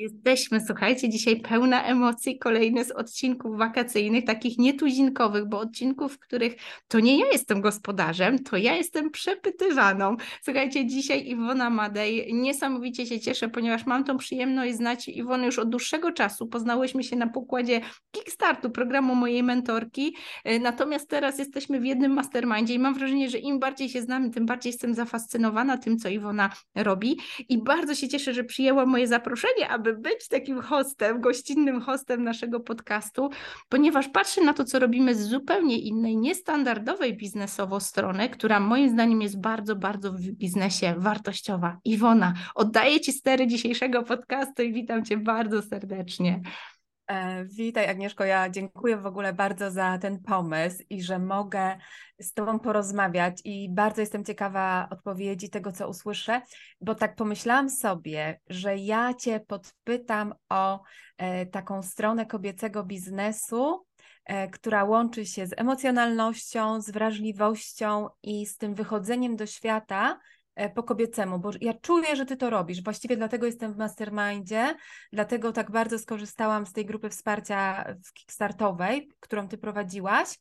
Jesteśmy, słuchajcie, dzisiaj pełna emocji, kolejny z odcinków wakacyjnych, takich nietuzinkowych, bo odcinków, w których to nie ja jestem gospodarzem, to ja jestem przepytywaną. Słuchajcie, dzisiaj Iwona Madej, niesamowicie się cieszę, ponieważ mam tą przyjemność znać Iwonę już od dłuższego czasu. Poznałyśmy się na pokładzie Kickstartu, programu mojej mentorki, e, natomiast teraz jesteśmy w jednym mastermindzie i mam wrażenie, że im bardziej się znamy, tym bardziej jestem zafascynowana tym, co Iwona robi i bardzo się cieszę, że przyjęła moje zaproszenie, aby być takim hostem, gościnnym hostem naszego podcastu, ponieważ patrzę na to, co robimy z zupełnie innej, niestandardowej biznesowo strony, która moim zdaniem jest bardzo, bardzo w biznesie wartościowa. Iwona, oddaję Ci stery dzisiejszego podcastu i witam Cię bardzo serdecznie. E, witaj Agnieszko, ja dziękuję w ogóle bardzo za ten pomysł i że mogę z Tobą porozmawiać. I bardzo jestem ciekawa odpowiedzi tego, co usłyszę, bo tak pomyślałam sobie, że ja Cię podpytam o e, taką stronę kobiecego biznesu, e, która łączy się z emocjonalnością, z wrażliwością i z tym wychodzeniem do świata, po kobiecemu, bo ja czuję, że ty to robisz. Właściwie dlatego jestem w mastermindzie, dlatego tak bardzo skorzystałam z tej grupy wsparcia kickstartowej, którą ty prowadziłaś.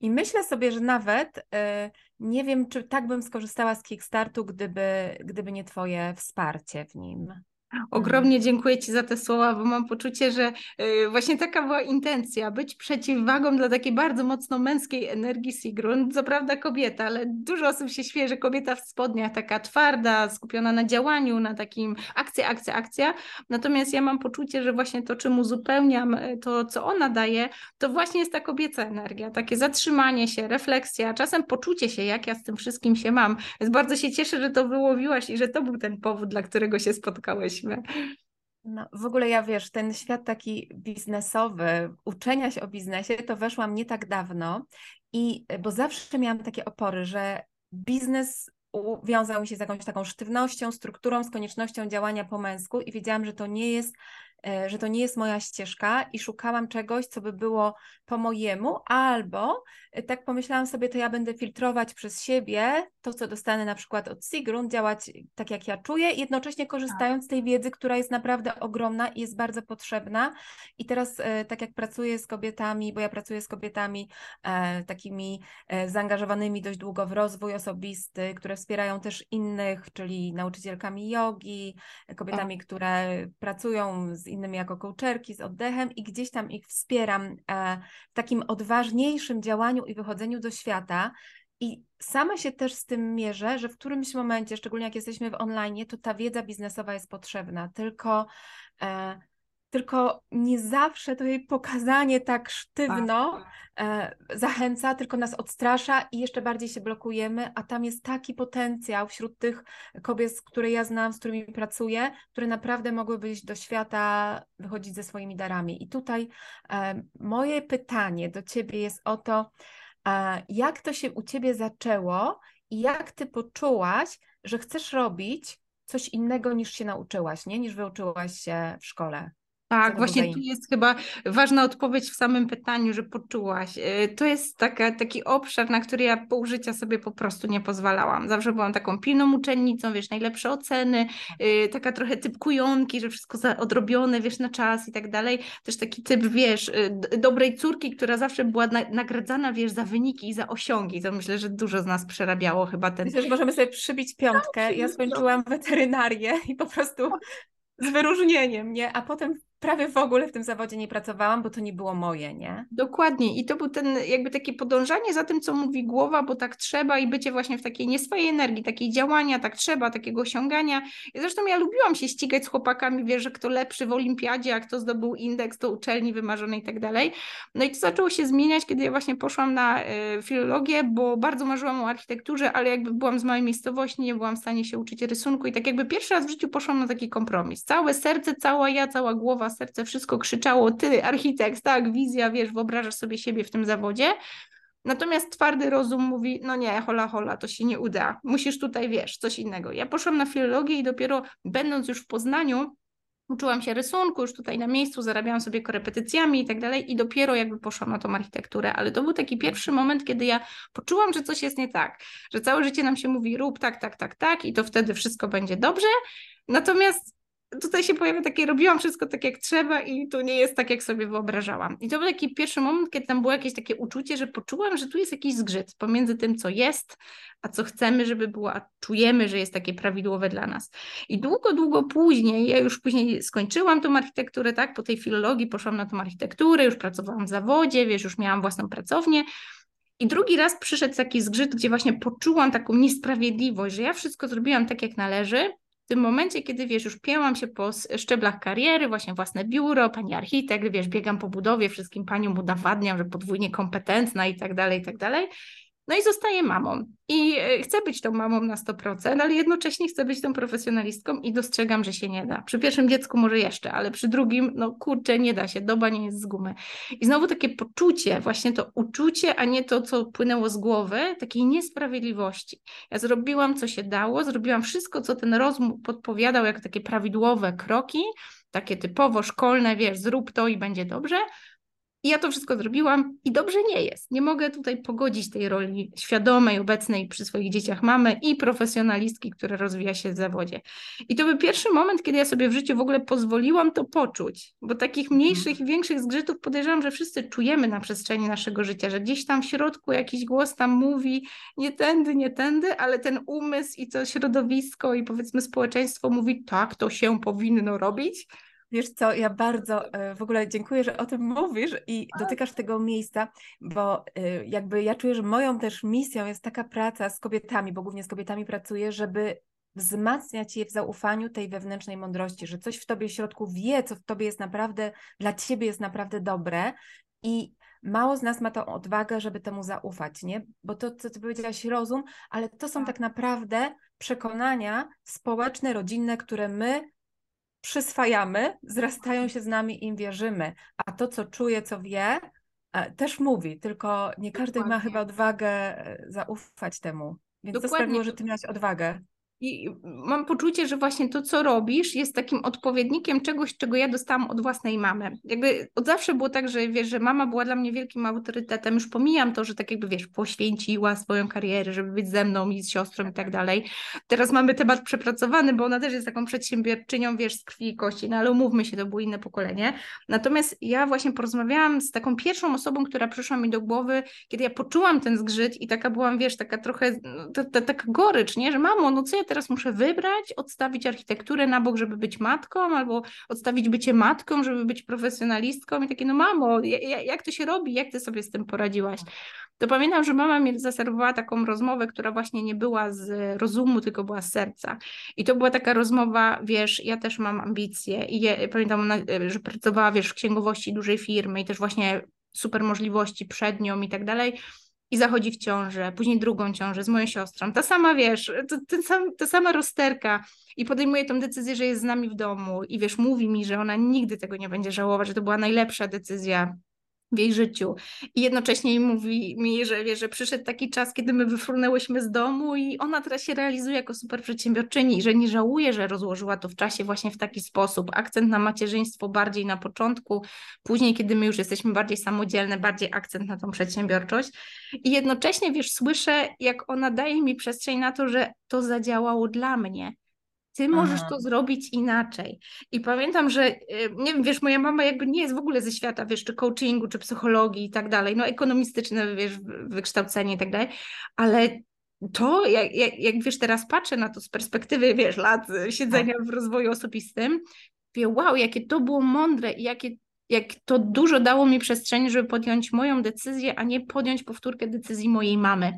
I myślę sobie, że nawet e, nie wiem, czy tak bym skorzystała z Kickstartu, gdyby, gdyby nie Twoje wsparcie w nim. Ogromnie dziękuję Ci za te słowa, bo mam poczucie, że y, właśnie taka była intencja, być przeciwwagą dla takiej bardzo mocno męskiej energii Sigrun. Co prawda kobieta, ale dużo osób się śmieje, że kobieta w spodniach taka twarda, skupiona na działaniu, na takim akcja, akcja, akcja. Natomiast ja mam poczucie, że właśnie to, czym uzupełniam y, to, co ona daje, to właśnie jest ta kobieca energia, takie zatrzymanie się, refleksja, czasem poczucie się, jak ja z tym wszystkim się mam. Więc bardzo się cieszę, że to wyłowiłaś i że to był ten powód, dla którego się spotkałeś jesteśmy. No, w ogóle ja wiesz, ten świat taki biznesowy, uczenia się o biznesie, to weszłam nie tak dawno i bo zawsze miałam takie opory, że biznes wiązał mi się z jakąś taką sztywnością, strukturą, z koniecznością działania po męsku i wiedziałam, że to nie jest E, że to nie jest moja ścieżka i szukałam czegoś, co by było po mojemu, albo e, tak pomyślałam sobie, to ja będę filtrować przez siebie to, co dostanę na przykład od Sigrun, działać tak, jak ja czuję, jednocześnie korzystając z tej wiedzy, która jest naprawdę ogromna i jest bardzo potrzebna. I teraz, e, tak jak pracuję z kobietami, bo ja pracuję z kobietami takimi zaangażowanymi dość długo w rozwój osobisty, które wspierają też innych, czyli nauczycielkami jogi, kobietami, które pracują z innymi jako coacherki, z oddechem i gdzieś tam ich wspieram e, w takim odważniejszym działaniu i wychodzeniu do świata. I sama się też z tym mierzę, że w którymś momencie, szczególnie jak jesteśmy w online, to ta wiedza biznesowa jest potrzebna, tylko e, tylko nie zawsze to jej pokazanie tak sztywno tak. E, zachęca, tylko nas odstrasza i jeszcze bardziej się blokujemy, a tam jest taki potencjał wśród tych kobiet, które ja znam, z którymi pracuję, które naprawdę mogły wyjść do świata, wychodzić ze swoimi darami. I tutaj e, moje pytanie do Ciebie jest o to, jak to się u Ciebie zaczęło i jak Ty poczułaś, że chcesz robić coś innego niż się nauczyłaś, nie? niż wyuczyłaś się w szkole. Tak, właśnie tu jest chyba ważna odpowiedź w samym pytaniu, że poczułaś. Y, to jest taka, taki obszar, na który ja pół życia sobie po prostu nie pozwalałam. Zawsze byłam taką pilną uczennicą, wiesz, najlepsze oceny, y, taka trochę typ kujonki, że wszystko odrobione, wiesz, na czas i tak dalej. Też taki typ, wiesz, y, dobrej córki, która zawsze była nagradzana, wiesz, za wyniki i za osiągi. To myślę, że dużo z nas przerabiało chyba ten... Myślę, że możemy sobie przybić piątkę. Ja skończyłam weterynarię i po prostu z wyróżnieniem, nie? A potem prawie w ogóle w tym zawodzie nie pracowałam, bo to nie było moje, nie? Dokładnie. I to był ten jakby takie podążanie za tym, co mówi głowa, bo tak trzeba i bycie właśnie w takiej nie swojej energii, takiej działania, tak trzeba, takiego osiągania. I zresztą ja lubiłam się ścigać z chłopakami, wiesz, że kto lepszy w olimpiadzie, a kto zdobył indeks do uczelni wymarzonej i tak dalej. No i to zaczęło się zmieniać, kiedy ja właśnie poszłam na y, filologię, bo bardzo marzyłam o architekturze, ale jakby byłam z małej miejscowości, nie byłam w stanie się uczyć rysunku i tak jakby pierwszy raz w życiu poszłam na taki kompromis. Całe serce, cała ja, cała głowa, serce, wszystko krzyczało, ty architekt, tak, wizja, wiesz, wyobrażasz sobie siebie w tym zawodzie, Natomiast twardy rozum mówi, no nie, hola, hola, to się nie uda. Musisz tutaj, wiesz, coś innego. Ja poszłam na filologię i dopiero będąc już w Poznaniu, uczyłam się rysunku, już tutaj na miejscu, zarabiałam sobie korepetycjami i tak dalej i dopiero jakby poszłam na tą architekturę, ale to był taki pierwszy moment, kiedy ja poczułam, że coś jest nie tak, że całe życie nam się mówi rób tak, tak, tak, tak i to wtedy wszystko będzie dobrze, natomiast tutaj się pojawia takie, robiłam wszystko tak jak trzeba i tu nie jest tak, jak sobie wyobrażałam. I to był taki pierwszy moment, kiedy tam było jakieś takie uczucie, że poczułam, że tu jest jakiś zgrzyt pomiędzy tym, co jest, a co chcemy, żeby było, a czujemy, że jest takie prawidłowe dla nas. I długo, długo później, ja już później skończyłam tą architekturę, tak, po tej filologii poszłam na tą architekturę, już pracowałam w zawodzie, wiesz, już miałam własną pracownię, i drugi raz przyszedł taki zgrzyt, gdzie właśnie poczułam taką niesprawiedliwość, że ja wszystko zrobiłam tak, jak należy, tym momencie, kiedy wiesz, już pięłam się po szczeblach kariery, właśnie własne biuro, pani architekt, wiesz, biegam po budowie, wszystkim paniom udowadniam, że podwójnie kompetentna i tak dalej, i tak dalej. No i zostaję mamą. I e, chcę być tą mamą na 100%, ale jednocześnie chcę być tą profesjonalistką i dostrzegam, że się nie da. Przy pierwszym dziecku może jeszcze, ale przy drugim, no kurczę, nie da się, doba nie jest z gumy. I znowu takie poczucie, właśnie to uczucie, a nie to, co płynęło z głowy, takiej niesprawiedliwości. Ja zrobiłam, co się dało, zrobiłam wszystko, co ten rozum podpowiadał, jak takie prawidłowe kroki, takie typowo szkolne, wiesz, zrób to i będzie dobrze, i ja to wszystko zrobiłam i dobrze nie jest. Nie mogę tutaj pogodzić tej roli świadomej, obecnej przy swoich dzieciach mamy i profesjonalistki, która rozwija się w zawodzie. I to był pierwszy moment, kiedy ja sobie w życiu w ogóle pozwoliłam to poczuć, bo takich mhm. mniejszych i większych zgrzytów podejrzewam, że wszyscy czujemy na przestrzeni naszego życia, że gdzieś tam w środku jakiś głos tam mówi nie tędy, nie tędy, ale ten umysł i to środowisko i powiedzmy społeczeństwo mówi tak, to się powinno robić Wiesz co, ja bardzo e, w ogóle dziękuję, że o tym mówisz i dotykasz tego miejsca, bo e, jakby ja czuję, że moją też misją jest taka praca z kobietami, bo głównie z kobietami pracuję, żeby wzmacniać je w zaufaniu tej wewnętrznej mądrości, że coś w tobie w środku wie, co w tobie jest naprawdę, dla ciebie jest naprawdę dobre i mało z nas ma tą odwagę, żeby temu zaufać, nie? Bo to, co ty powiedziałaś, rozum, ale to są tak, tak naprawdę przekonania społeczne, rodzinne, które my przyswajamy, zrastają się z nami, im wierzymy. A to, co czuje, co wie, e, też mówi, tylko nie każdy Dokładnie. ma chyba odwagę e, zaufać temu. Więc Dokładnie. to sprawiło, że ty miałaś odwagę. I mam poczucie, że właśnie to, co robisz, jest takim odpowiednikiem czegoś, czego ja dostałam od własnej mamy. Jakby od zawsze było tak, że wiesz, że mama była dla mnie wielkim autorytetem. Już pomijam to, że tak jakby wiesz, poświęciła swoją karierę, żeby być ze mną i z siostrą i tak dalej. Teraz mamy temat przepracowany, bo ona też jest taką przedsiębiorczynią, wiesz, z krwi i kości, no ale umówmy się, to było inne pokolenie. Natomiast ja właśnie porozmawiałam z taką pierwszą osobą, która przyszła mi do głowy, kiedy ja poczułam ten zgrzyt i taka byłam, wiesz, taka trochę, no, taka gorycz, nie, że mamo, no co ja teraz muszę wybrać, odstawić architekturę na bok, żeby być matką, albo odstawić bycie matką, żeby być profesjonalistką i takie, no mamo, jak to się robi, jak ty sobie z tym poradziłaś? To pamiętam, że mama mi zaserwowała taką rozmowę, która właśnie nie była z rozumu, tylko była z serca. I to była taka rozmowa, wiesz, ja też mam ambicje i je, pamiętam, że pracowała, wiesz, w księgowości dużej firmy i też właśnie super możliwości przed nią i tak dalej i zachodzi w ciążę, później drugą ciążę z moją siostrą. Ta sama, wiesz, to, ten sam, ta sama rozterka i podejmuje tą decyzję, że jest z nami w domu i wiesz, mówi mi, że ona nigdy tego nie będzie żałować, że to była najlepsza decyzja w jej życiu. I jednocześnie mówi mi, że, wie, że przyszedł taki czas, kiedy my wyfrunęłyśmy z domu i ona teraz się realizuje jako super przedsiębiorczyni że nie żałuje, że rozłożyła to w czasie właśnie w taki sposób. Akcent na macierzyństwo bardziej na początku, później, kiedy my już jesteśmy bardziej samodzielne, bardziej akcent na tą przedsiębiorczość. I jednocześnie, wiesz, słyszę, jak ona daje mi przestrzeń na to, że to zadziałało dla mnie ty możesz Aha. to zrobić inaczej. I pamiętam, że y, nie wiem, wiesz, moja mama jakby nie jest w ogóle ze świata, wiesz, czy coachingu, czy psychologii i tak dalej, no ekonomistyczne, wiesz, wykształcenie i tak dalej, ale to, jak, jak, jak wiesz, teraz patrzę na to z perspektywy, wiesz, lat siedzenia w rozwoju osobistym, wie, wow, jakie to było mądre i jakie jak to dużo dało mi przestrzeni, żeby podjąć moją decyzję, a nie podjąć powtórkę decyzji mojej mamy.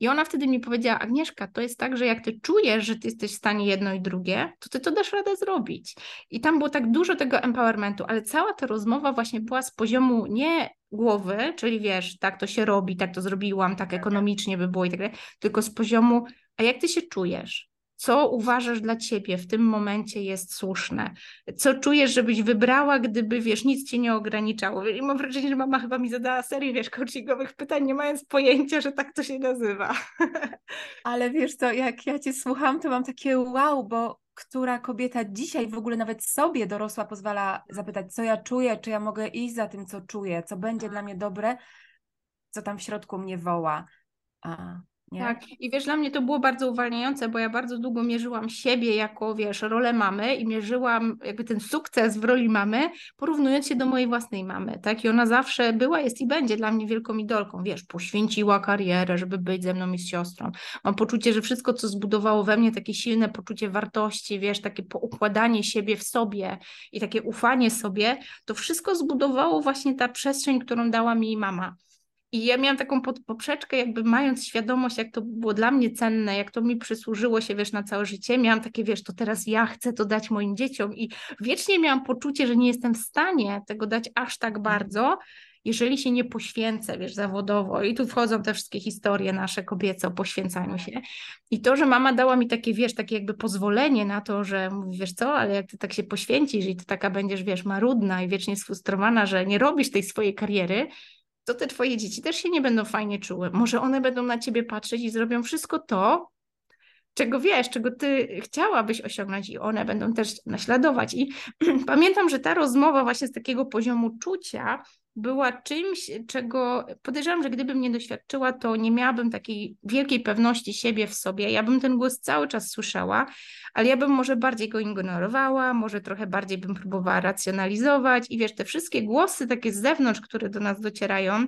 I ona wtedy mi powiedziała, Agnieszka, to jest tak, że jak ty czujesz, że ty jesteś w stanie jedno i drugie, to ty to dasz radę zrobić. I tam było tak dużo tego empowermentu, ale cała ta rozmowa właśnie była z poziomu nie głowy, czyli wiesz, tak to się robi, tak to zrobiłam, tak ekonomicznie by było i tak dalej, tylko z poziomu, a jak ty się czujesz? Co uważasz dla ciebie w tym momencie jest słuszne, co czujesz, żebyś wybrała, gdyby, wiesz, nic cię nie ograniczało. I mam wrażenie, że mama chyba mi zadała serię, wiesz, coachingowych pytań, nie mając pojęcia, że tak to się nazywa. Ale wiesz co, jak ja cię słucham, to mam takie wow, bo która kobieta dzisiaj w ogóle nawet sobie dorosła pozwala zapytać, co ja czuję, czy ja mogę iść za tym, co czuję, co będzie dla mnie dobre, co tam w środku mnie woła. A, Nie? Tak, i wiesz, dla mnie to było bardzo uwalniające, bo ja bardzo długo mierzyłam siebie jako, wiesz, rolę mamy i mierzyłam jakby ten sukces w roli mamy, porównując się do mojej własnej mamy, tak? I ona zawsze była, jest i będzie dla mnie wielką idolką, wiesz, poświęciła karierę, żeby być ze mną i z siostrą. Mam poczucie, że wszystko, co zbudowało we mnie takie silne poczucie wartości, wiesz, takie poukładanie siebie w sobie i takie ufanie sobie, to wszystko zbudowało właśnie ta przestrzeń, którą dała mi mama. I ja miałam taką poprzeczkę, jakby mając świadomość, jak to było dla mnie cenne, jak to mi przysłużyło się, wiesz, na całe życie. Miałam takie, wiesz, to teraz ja chcę to dać moim dzieciom i wiecznie miałam poczucie, że nie jestem w stanie tego dać aż tak mhm. bardzo, jeżeli się nie poświęcę, wiesz, zawodowo. I tu wchodzą te wszystkie historie nasze kobiece o poświęcaniu się. I to, że mama dała mi takie, wiesz, takie jakby pozwolenie na to, że mówi, wiesz co, ale jak ty tak się poświęcisz i ty taka będziesz, wiesz, marudna i wiecznie sfrustrowana, że nie robisz tej swojej kariery, to te twoje dzieci też się nie będą fajnie czuły. Może one będą na ciebie patrzeć i zrobią wszystko to, czego wiesz, czego ty chciałabyś osiągnąć i one będą też naśladować. I pamiętam, że ta rozmowa właśnie z takiego poziomu czucia była czymś, czego podejrzewam, że gdybym nie doświadczyła, to nie miałabym takiej wielkiej pewności siebie w sobie. Ja bym ten głos cały czas słyszała, ale ja bym może bardziej go ignorowała, może trochę bardziej bym próbowała racjonalizować i wiesz, te wszystkie głosy takie z zewnątrz, które do nas docierają,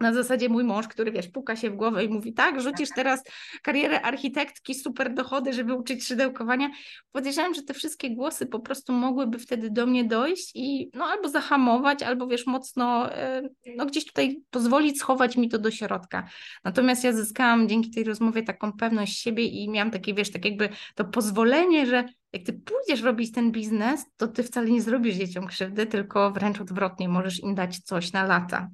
na zasadzie mój mąż, który wiesz, puka się w głowę i mówi, tak, rzucisz tak. teraz karierę architektki, super dochody, żeby uczyć szydełkowania. Podejrzewam, że te wszystkie głosy po prostu mogłyby wtedy do mnie dojść i no albo zahamować, albo wiesz, mocno e, no gdzieś tutaj pozwolić schować mi to do środka. Natomiast ja zyskałam dzięki tej rozmowie taką pewność siebie i miałam takie, wiesz, tak jakby to pozwolenie, że jak ty pójdziesz robić ten biznes, to ty wcale nie zrobisz dzieciom krzywdy, tylko wręcz odwrotnie, możesz im dać coś na lata?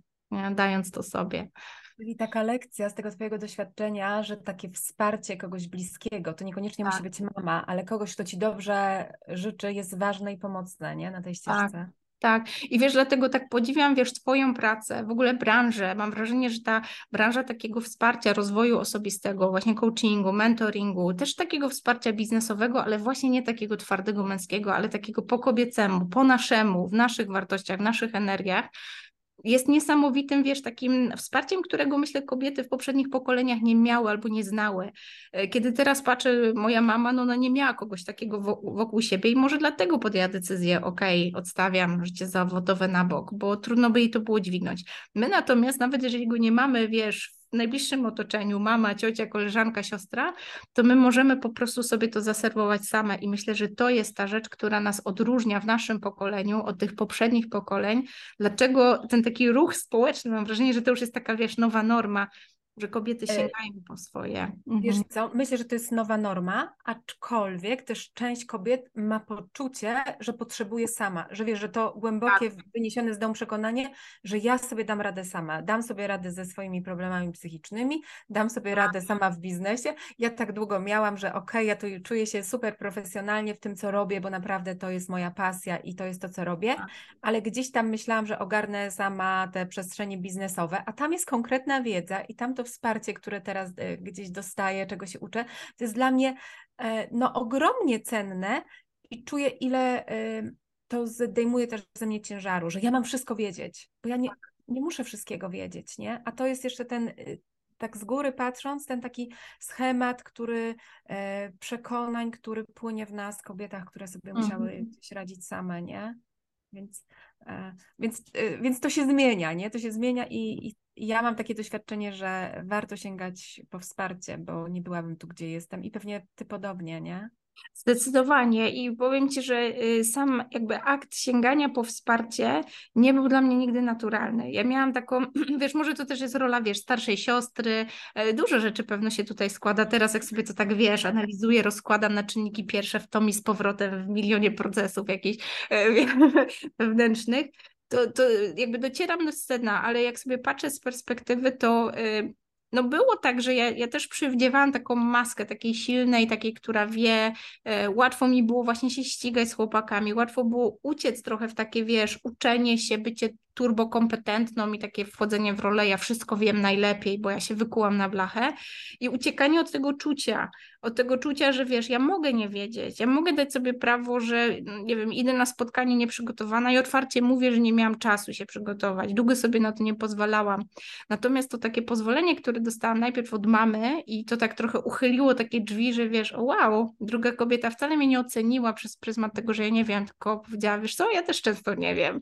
Dając to sobie. Czyli taka lekcja z tego Twojego doświadczenia, że takie wsparcie kogoś bliskiego, to niekoniecznie tak. musi być mama, ale kogoś, kto Ci dobrze życzy, jest ważne i pomocne nie? na tej ścieżce. Tak. Tak, i wiesz, dlatego tak podziwiam, wiesz, Twoją pracę, w ogóle branżę. Mam wrażenie, że ta branża takiego wsparcia, rozwoju osobistego, właśnie coachingu, mentoringu, też takiego wsparcia biznesowego, ale właśnie nie takiego twardego męskiego, ale takiego po kobiecemu, po naszemu, w naszych wartościach, w naszych energiach, jest niesamowitym, wiesz, takim wsparciem, którego myślę kobiety w poprzednich pokoleniach nie miały albo nie znały. E, kiedy teraz patrzę, moja mama, no ona nie miała kogoś takiego wokół siebie i może dlatego podjęła decyzję, okej, okay, odstawiam życie zawodowe na bok, bo trudno by jej to było dźwignąć. My natomiast, nawet jeżeli go nie mamy, wiesz, najbliższym otoczeniu, mama, ciocia, koleżanka, siostra, to my możemy po prostu sobie to zaserwować same i myślę, że to jest ta rzecz, która nas odróżnia w naszym pokoleniu od tych poprzednich pokoleń. Dlaczego ten taki ruch społeczny, mam wrażenie, że to już jest taka, wiesz, nowa norma, że kobiety e, sięgają po swoje. Wiesz mhm. co, myślę, że to jest nowa norma, aczkolwiek też część kobiet ma poczucie, że potrzebuje sama, że wiesz, że to głębokie, tak. wyniesione z domu przekonanie, że ja sobie dam radę sama, dam sobie radę ze swoimi problemami psychicznymi, dam sobie tak. radę sama w biznesie. Ja tak długo miałam, że okej, okay, ja tu czuję się super profesjonalnie w tym, co robię, bo naprawdę to jest moja pasja i to jest to, co robię, tak. ale gdzieś tam myślałam, że ogarnę sama te przestrzenie biznesowe, a tam jest konkretna wiedza i tam to wsparcie, które teraz e, gdzieś dostaję, czego się uczę, to jest dla mnie e, no, ogromnie cenne i czuję, ile e, to zdejmuje też ze mnie ciężaru, że ja mam wszystko wiedzieć, bo ja nie, nie muszę wszystkiego wiedzieć, nie? A to jest jeszcze ten, tak z góry patrząc, ten taki schemat, który przekonań, który płynie w nas, kobietach, które sobie musiały mhm. radzić same, nie? Więc, więc, więc to się zmienia, nie? To się zmienia i, i ja mam takie doświadczenie, że warto sięgać po wsparcie, bo nie byłabym tu, gdzie jestem i pewnie ty podobnie, nie? Zdecydowanie i powiem Ci, że y, sam jakby akt sięgania po wsparcie nie był dla mnie nigdy naturalny. Ja miałam taką, wiesz, może to też jest rola, wiesz, starszej siostry, e, dużo rzeczy pewno się tutaj składa. Teraz jak sobie to tak, wiesz, analizuję, rozkładam na czynniki pierwsze w tom i z powrotem w milionie procesów jakichś e, wewnętrznych, to, to jakby docieram do scena, ale jak sobie patrzę z perspektywy, to y, no było tak, że ja, ja też przywdziewałam taką maskę takiej silnej, takiej, która wie, e, łatwo mi było właśnie się ścigać z chłopakami, łatwo było uciec trochę w takie, wiesz, uczenie się, bycie turbokompetentną i takie wchodzenie w rolę, ja wszystko wiem najlepiej, bo ja się wykułam na blachę i uciekanie od tego czucia, od tego czucia, że wiesz, ja mogę nie wiedzieć, ja mogę dać sobie prawo, że nie wiem, idę na spotkanie nieprzygotowana i otwarcie mówię, że nie miałam czasu się przygotować, długo sobie na to nie pozwalałam. Natomiast to takie pozwolenie, które dostałam najpierw od mamy i to tak trochę uchyliło takie drzwi, że wiesz, o wow, druga kobieta wcale mnie nie oceniła przez pryzmat tego, że ja nie wiem, tylko powiedziała, wiesz co, ja też często nie wiem.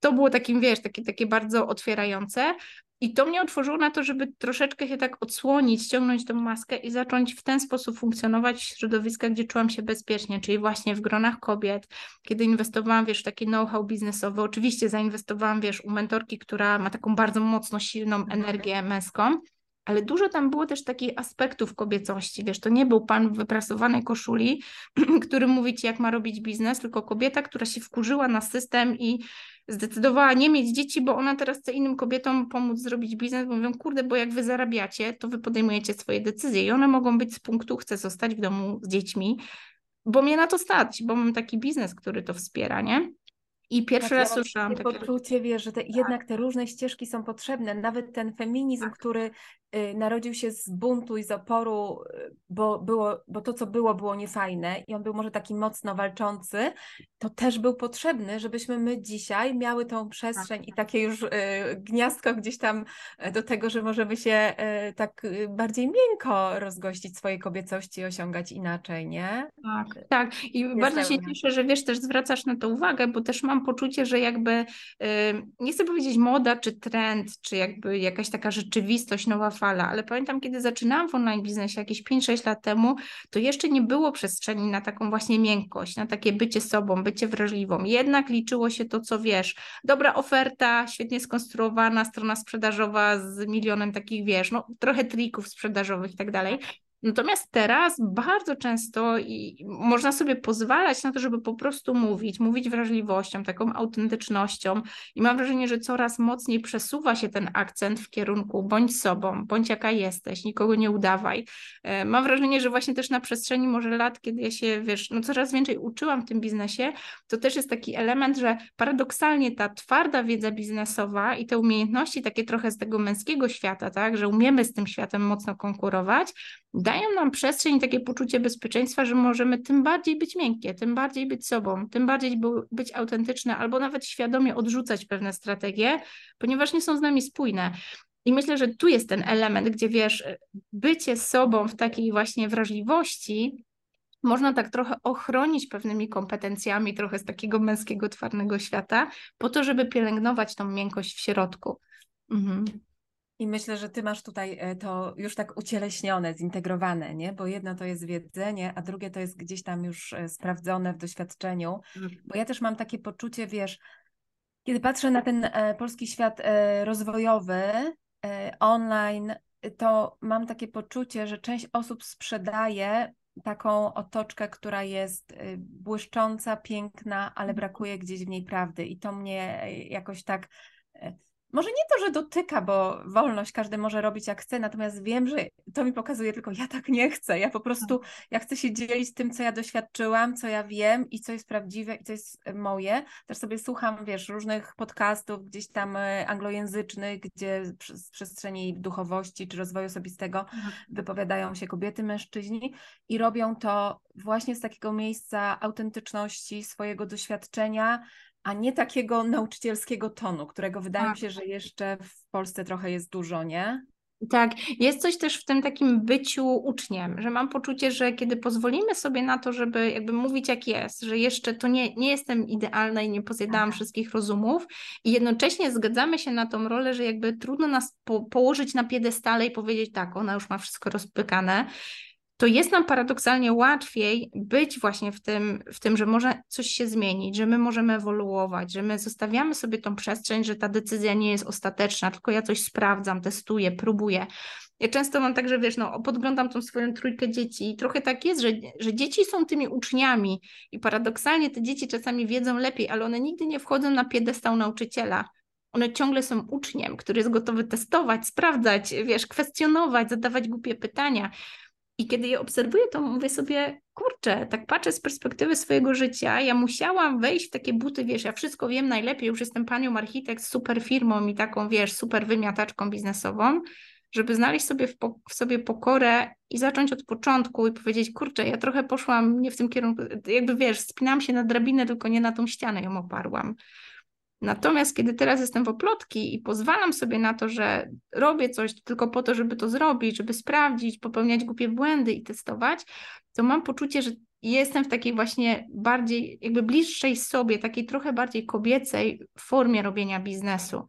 To było takim, wiesz, takie, takie bardzo otwierające. I to mnie otworzyło na to, żeby troszeczkę się tak odsłonić, ściągnąć tę maskę i zacząć w ten sposób funkcjonować w środowiskach, gdzie czułam się bezpiecznie, czyli właśnie w gronach kobiet, kiedy inwestowałam, wiesz, w takie know-how biznesowe. Oczywiście zainwestowałam, wiesz, u mentorki, która ma taką bardzo mocno silną mhm. energię męską, ale dużo tam było też takich aspektów kobiecości, wiesz, to nie był pan w wyprasowanej koszuli, który mówi ci, jak ma robić biznes, tylko kobieta, która się wkurzyła na system i zdecydowała nie mieć dzieci, bo ona teraz chce innym kobietom pomóc zrobić biznes, bo mówią, kurde, bo jak wy zarabiacie, to wy podejmujecie swoje decyzje i one mogą być z punktu, chcę zostać w domu z dziećmi, bo mnie na to stać, bo mam taki biznes, który to wspiera, nie? I pierwszy tak, raz ja słyszałam takie poczucie, wiesz, że te, tak. jednak te różne ścieżki są potrzebne. Nawet ten feminizm, tak. który narodził się z buntu i z oporu, y, bo, było, bo to, co było, było niefajne i on był może taki mocno walczący, to też był potrzebny, żebyśmy my dzisiaj miały tą przestrzeń tak. i takie już y, gniazdko gdzieś tam y, do tego, że możemy się y, tak y, bardziej miękko rozgościć swojej kobiecości i osiągać inaczej, nie? Tak, tak. I bardzo się cieszę, że wiesz, też zwracasz na to uwagę, bo też mam poczucie, że jakby, nie chcę powiedzieć moda, czy trend, czy jakby jakaś taka rzeczywistość, nowa fala, ale pamiętam, kiedy zaczynałam w online biznesie jakieś 5-6 lat temu, to jeszcze nie było przestrzeni na taką właśnie miękkość, na takie bycie sobą, bycie wrażliwą. Jednak liczyło się to, co wiesz. Dobra oferta, świetnie skonstruowana, strona sprzedażowa z milionem takich, wiesz, no trochę trików sprzedażowych i tak dalej. Natomiast teraz bardzo często i można sobie pozwalać na to, żeby po prostu mówić, mówić wrażliwością, taką autentycznością i mam wrażenie, że coraz mocniej przesuwa się ten akcent w kierunku bądź sobą, bądź jaka jesteś, nikogo nie udawaj. E, mam wrażenie, że właśnie też na przestrzeni może lat, kiedy ja się, wiesz, no coraz więcej uczyłam w tym biznesie, to też jest taki element, że paradoksalnie ta twarda wiedza biznesowa i te umiejętności takie trochę z tego męskiego świata, tak, że umiemy z tym światem mocno konkurować, dają nam przestrzeń i takie poczucie bezpieczeństwa, że możemy tym bardziej być miękkie, tym bardziej być sobą, tym bardziej być autentyczne, albo nawet świadomie odrzucać pewne strategie, ponieważ nie są z nami spójne. I myślę, że tu jest ten element, gdzie wiesz, bycie sobą w takiej właśnie wrażliwości można tak trochę ochronić pewnymi kompetencjami, trochę z takiego męskiego, twardego świata, po to, żeby pielęgnować tą miękkość w środku. Mhm. I myślę, że ty masz tutaj e, to już tak ucieleśnione, zintegrowane, nie? Bo jedno to jest wiedzenie, a drugie to jest gdzieś tam już e, sprawdzone w doświadczeniu. Mhm. Bo ja też mam takie poczucie, wiesz, kiedy patrzę na ten e, polski świat rozwojowy, online, to mam takie poczucie, że część osób sprzedaje taką otoczkę, która jest błyszcząca, piękna, ale mhm. brakuje gdzieś w niej prawdy. I to mnie jakoś tak może nie to, że dotyka, bo wolność każdy może robić jak chce, natomiast wiem, że to mi pokazuje tylko, ja tak nie chcę. Ja po prostu, ja chcę się dzielić tym, co ja doświadczyłam, co ja wiem i co jest prawdziwe i co jest e, moje. Też sobie słucham, wiesz, różnych podcastów gdzieś tam e, anglojęzycznych, gdzie z przestrzeni duchowości czy rozwoju osobistego mhm. wypowiadają się kobiety, mężczyźni i robią to właśnie z takiego miejsca autentyczności, swojego doświadczenia, a nie takiego nauczycielskiego tonu, którego wydaje mi tak. się, że jeszcze w Polsce trochę jest dużo, nie? Tak, jest coś też w tym takim byciu uczniem, że mam poczucie, że kiedy pozwolimy sobie na to, żeby jakby mówić jak jest, że jeszcze to nie, nie jestem idealna i nie pozjadałam tak. wszystkich rozumów i jednocześnie zgadzamy się na tą rolę, że jakby trudno nas po, położyć na piedestale i powiedzieć tak, ona już ma wszystko rozpykane, to jest nam paradoksalnie łatwiej być właśnie w tym, w tym, że może coś się zmienić, że my możemy ewoluować, że my zostawiamy sobie tą przestrzeń, że ta decyzja nie jest ostateczna, tylko ja coś sprawdzam, testuję, próbuję. Ja często mam tak, że wiesz, no, podglądam tą swoją trójkę dzieci i trochę tak jest, że, że dzieci są tymi uczniami i paradoksalnie te dzieci czasami wiedzą lepiej, ale one nigdy nie wchodzą na piedestał nauczyciela. One ciągle są uczniem, który jest gotowy testować, sprawdzać, wiesz, kwestionować, zadawać głupie pytania. I kiedy je obserwuję, to mówię sobie, kurczę, tak patrzę z perspektywy swojego życia, ja musiałam wejść w takie buty, wiesz, ja wszystko wiem najlepiej, już jestem panią architekt z super firmą i taką, wiesz, super wymiataczką biznesową, żeby znaleźć sobie w, po, w, sobie pokorę i zacząć od początku i powiedzieć, kurczę, ja trochę poszłam nie w tym kierunku, jakby wiesz, spinam się na drabinę, tylko nie na tą ścianę ją oparłam. Natomiast kiedy teraz jestem w oplotki i pozwalam sobie na to, że robię coś tylko po to, żeby to zrobić, żeby sprawdzić, popełniać głupie błędy i testować, to mam poczucie, że jestem w takiej właśnie bardziej, jakby bliższej sobie, takiej trochę bardziej kobiecej formie robienia biznesu.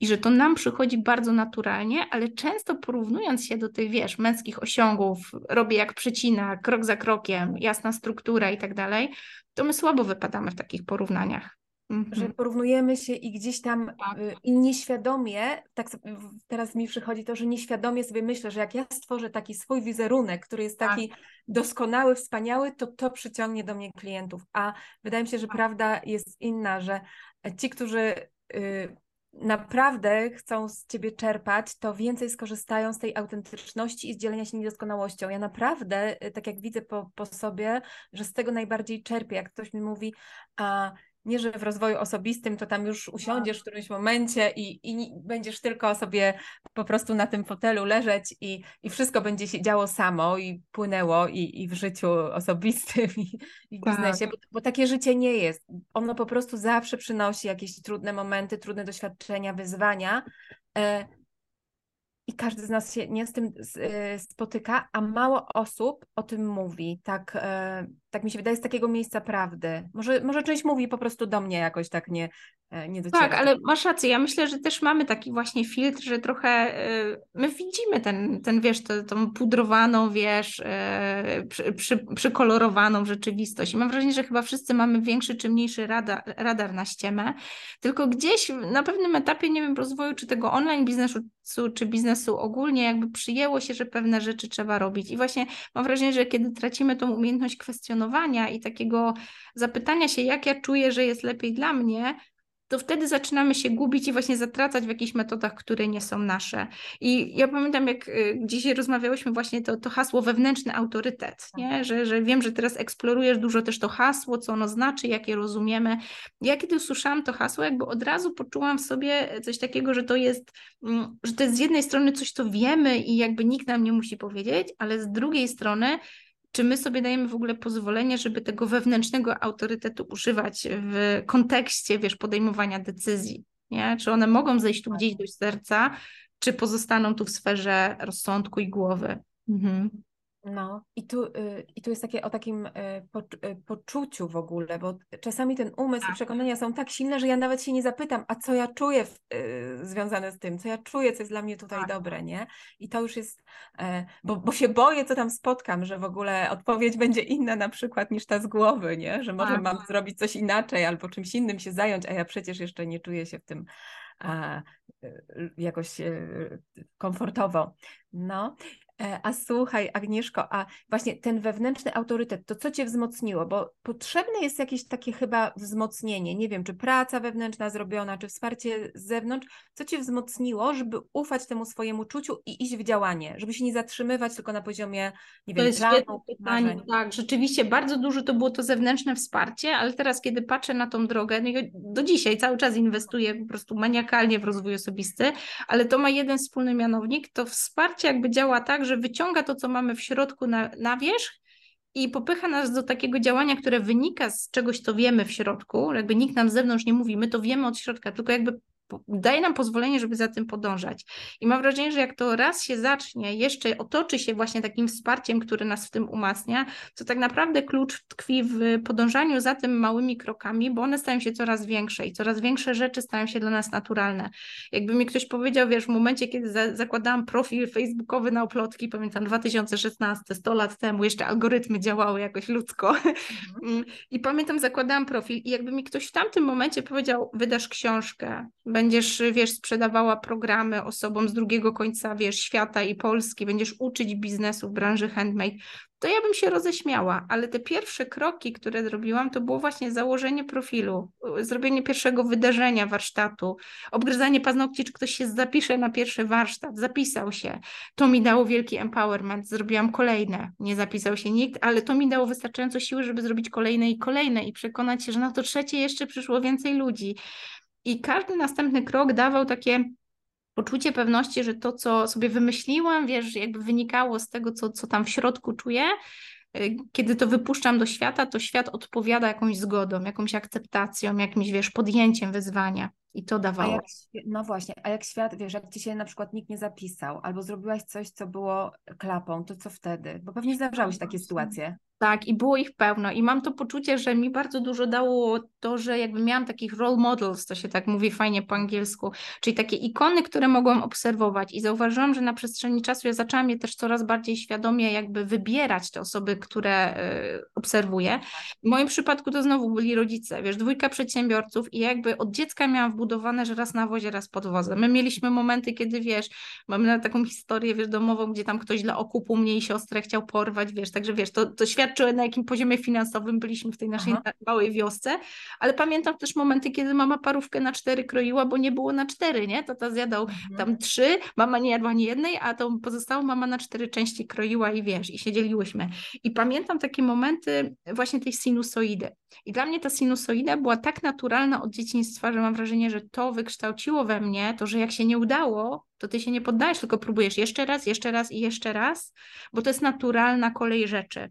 I że to nam przychodzi bardzo naturalnie, ale często porównując się do tych, wiesz, męskich osiągów, robię jak przecina, krok za krokiem, jasna struktura i tak dalej, to my słabo wypadamy w takich porównaniach. Mhm. Że porównujemy się i gdzieś tam tak. Y, i nieświadomie, tak teraz mi przychodzi to, że nieświadomie sobie myślę, że jak ja stworzę taki swój wizerunek, który jest taki tak. doskonały, wspaniały, to to przyciągnie do mnie klientów. A wydaje mi się, że tak. prawda jest inna, że ci, którzy y, naprawdę chcą z ciebie czerpać, to więcej skorzystają z tej autentyczności i z dzielenia się niedoskonałością. Ja naprawdę, y, tak jak widzę po, po sobie, że z tego najbardziej czerpię. Jak ktoś mi mówi, a nie, że w rozwoju osobistym to tam już usiądziesz w którymś momencie i, i będziesz tylko sobie po prostu na tym fotelu leżeć i, i wszystko będzie się działo samo i płynęło i, i w życiu osobistym i, i w biznesie, tak. bo, bo, takie życie nie jest. Ono po prostu zawsze przynosi jakieś trudne momenty, trudne doświadczenia, wyzwania. E, i każdy z nas się nie z tym e, spotyka, a mało osób o tym mówi. Tak, e, tak mi się wydaje, z takiego miejsca prawdy. Może, może część mówi po prostu do mnie jakoś tak nie, e, nie dociera. Tak, ale masz rację. Ja myślę, że też mamy taki właśnie filtr, że trochę my widzimy ten, ten wiesz, tę, tą pudrowaną, wiesz, przy, przy, przykolorowaną rzeczywistość. I mam wrażenie, że chyba wszyscy mamy większy czy mniejszy radar, radar na ściemę, tylko gdzieś na pewnym etapie, nie wiem, rozwoju czy tego online biznesu, czy biznesu ogólnie jakby przyjęło się, że pewne rzeczy trzeba robić. I właśnie mam wrażenie, że kiedy tracimy tą umiejętność kwestionowania i takiego zapytania się, jak ja czuję, że jest lepiej dla mnie, to wtedy zaczynamy się gubić i właśnie zatracać w jakichś metodach, które nie są nasze. I ja pamiętam, jak y, dzisiaj rozmawiałyśmy właśnie to, to hasło wewnętrzny autorytet, nie? Tak. Że, że wiem, że teraz eksplorujesz dużo też to hasło, co ono znaczy, jak je rozumiemy. Ja kiedy usłyszałam to hasło, jakby od razu poczułam w sobie coś takiego, że to jest, mm, że to jest z jednej strony coś, co wiemy i jakby nikt nam nie musi powiedzieć, ale z drugiej strony czy my sobie dajemy w ogóle pozwolenie, żeby tego wewnętrznego autorytetu używać w kontekście, wiesz, podejmowania decyzji, nie? Czy one mogą zejść tu gdzieś do serca, czy pozostaną tu w sferze rozsądku i głowy. Mhm. No i tu, y, i tu jest takie o takim y, y, poczuciu w ogóle, bo czasami ten umysł i tak. przekonania są tak silne, że ja nawet się nie zapytam, a co ja czuję w, związane z tym, co ja czuję, co jest dla mnie tutaj tak. dobre, nie? I to już jest, bo, bo się boję, co tam spotkam, że w ogóle odpowiedź będzie inna na przykład niż ta z głowy, nie? Że może tak. mam zrobić coś inaczej albo czymś innym się zająć, a ja przecież jeszcze nie czuję się w tym a, jakoś komfortowo. No, a słuchaj, Agnieszko, a właśnie ten wewnętrzny autorytet, to co cię wzmocniło? Bo potrzebne jest jakieś takie chyba wzmocnienie. Nie wiem, czy praca wewnętrzna zrobiona, czy wsparcie z zewnątrz. Co cię wzmocniło, żeby ufać temu swojemu czuciu i iść w działanie, żeby się nie zatrzymywać tylko na poziomie, nie to wiem, jest planu, pytanie. Tak, rzeczywiście bardzo dużo to było to zewnętrzne wsparcie, ale teraz, kiedy patrzę na tą drogę, no do dzisiaj cały czas inwestuję po prostu maniakalnie w rozwój osobisty, ale to ma jeden wspólny mianownik, to wsparcie jakby działa tak, że wyciąga to, co mamy w środku na, na wierzch i popycha nas do takiego działania, które wynika z czegoś, co wiemy w środku, jakby nikt nam z zewnątrz nie mówi, my to wiemy od środka, tylko jakby daje nam pozwolenie, żeby za tym podążać. I mam wrażenie, że jak to raz się zacznie, jeszcze otoczy się właśnie takim wsparciem, które nas w tym umacnia, to tak naprawdę klucz tkwi w podążaniu za tym małymi krokami, bo one stają się coraz większe i coraz większe rzeczy stają się dla nas naturalne. Jakby mi ktoś powiedział, wiesz, w momencie, kiedy za zakładałam profil facebookowy na oplotki, pamiętam 2016, 100 lat temu, jeszcze algorytmy działały jakoś ludzko mhm. i pamiętam, zakładałam profil i jakby mi ktoś w tamtym momencie powiedział, wydasz książkę, będziesz, wiesz, sprzedawała programy osobom z drugiego końca, wiesz, świata i Polski, będziesz uczyć biznesu w branży handmade, to ja bym się roześmiała, ale te pierwsze kroki, które zrobiłam, to było właśnie założenie profilu, zrobienie pierwszego wydarzenia warsztatu, obgryzanie paznokci, czy ktoś się zapisze na pierwszy warsztat, zapisał się. To mi dało wielki empowerment, zrobiłam kolejne. Nie zapisał się nikt, ale to mi dało wystarczająco siły, żeby zrobić kolejne i kolejne i przekonać się, że na to trzecie jeszcze przyszło więcej ludzi. I każdy następny krok dawał takie poczucie pewności, że to, co sobie wymyśliłam, wiesz, jakby wynikało z tego, co, co tam w środku czuję, y, kiedy to wypuszczam do świata, to świat odpowiada jakąś zgodą, jakąś akceptacją, jakimś, wiesz, podjęciem wyzwania. I to dawało. Jak, no właśnie, a jak świat, wiesz, jak ci się na przykład nikt nie zapisał, albo zrobiłaś coś, co było klapą, to co wtedy? Bo pewnie zdarzały się takie sytuacje. Tak, i było ich pełno. I mam to poczucie, że mi bardzo dużo dało to, że jakby miałam takich role models, to się tak mówi fajnie po angielsku, czyli takie ikony, które mogłam obserwować. I zauważyłam, że na przestrzeni czasu ja zaczęłam je też coraz bardziej świadomie jakby wybierać te osoby, które y, obserwuję. W moim przypadku to znowu byli rodzice, wiesz, dwójka przedsiębiorców i jakby od dziecka miałam wbudowane, że raz na wozie, raz pod wozem. My mieliśmy momenty, kiedy wiesz, mamy taką historię, wiesz, domową, gdzie tam ktoś dla okupu mnie i siostrę chciał porwać, wiesz, także wiesz, to, to świat świadczy na jakim poziomie finansowym byliśmy w tej naszej Aha. małej wiosce, ale pamiętam też momenty, kiedy mama parówkę na cztery kroiła, bo nie było na cztery, nie? Tata zjadał mhm. tam trzy, mama nie jadła ani jednej, a tą pozostałą mama na cztery części kroiła i wiesz, i się dzieliłyśmy. I pamiętam takie momenty właśnie tej sinusoidy. I dla mnie ta sinusoida była tak naturalna od dzieciństwa, że mam wrażenie, że to wykształciło we mnie to, że jak się nie udało, to ty się nie poddajesz, tylko próbujesz jeszcze raz, jeszcze raz i jeszcze raz, bo to jest naturalna kolej rzeczy.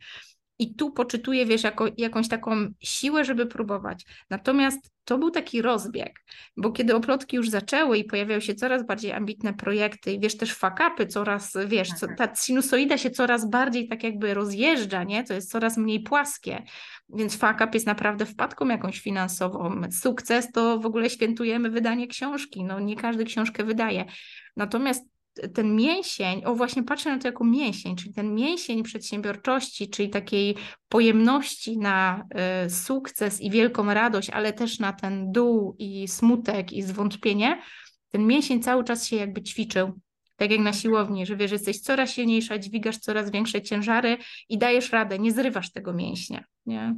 I tu poczytuję, wiesz, jako, jakąś taką siłę, żeby próbować. Natomiast to był taki rozbieg, bo kiedy oplotki już zaczęły i pojawiały się coraz bardziej ambitne projekty i wiesz, też fakapy coraz, wiesz, co, ta sinusoida się coraz bardziej tak jakby rozjeżdża, nie? To jest coraz mniej płaskie, więc fakap jest naprawdę wpadką jakąś finansową. Sukces to w ogóle świętujemy wydanie książki, no nie każdy książkę wydaje. Natomiast ten mięsień, o właśnie patrzę na to jako mięsień, czyli ten mięsień przedsiębiorczości, czyli takiej pojemności na y, sukces i wielką radość, ale też na ten dół i smutek i zwątpienie, ten mięsień cały czas się jakby ćwiczył. Tak jak na siłowni, że wiesz, jesteś coraz silniejsza, dźwigasz coraz większe ciężary i dajesz radę, nie zrywasz tego mięśnia. Nie?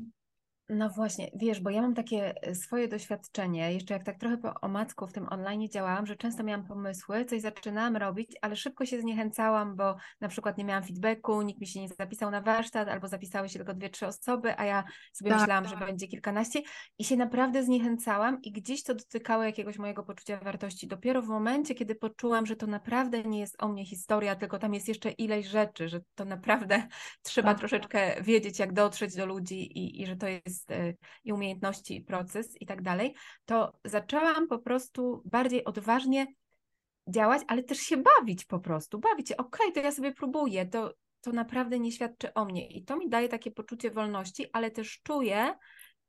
No właśnie, wiesz, bo ja mam takie e, swoje doświadczenie, jeszcze jak tak trochę po omacku w tym online działałam, że często miałam pomysły, coś zaczynałam robić, ale szybko się zniechęcałam, bo na przykład nie miałam feedbacku, nikt mi się nie zapisał na warsztat, albo zapisały się tylko dwie, trzy osoby, a ja sobie tak, myślałam, tak. że będzie kilkanaście i się naprawdę zniechęcałam i gdzieś to dotykało jakiegoś mojego poczucia wartości. Dopiero w momencie, kiedy poczułam, że to naprawdę nie jest o mnie historia, tylko tam jest jeszcze ileś rzeczy, że to naprawdę trzeba tak. troszeczkę wiedzieć, jak dotrzeć do ludzi i, i że to jest jest y, i umiejętności, i proces i tak dalej, to zaczęłam po prostu bardziej odważnie działać, ale też się bawić po prostu, bawić się, okej, okay, to ja sobie próbuję, to, to naprawdę nie świadczy o mnie i to mi daje takie poczucie wolności, ale też czuję,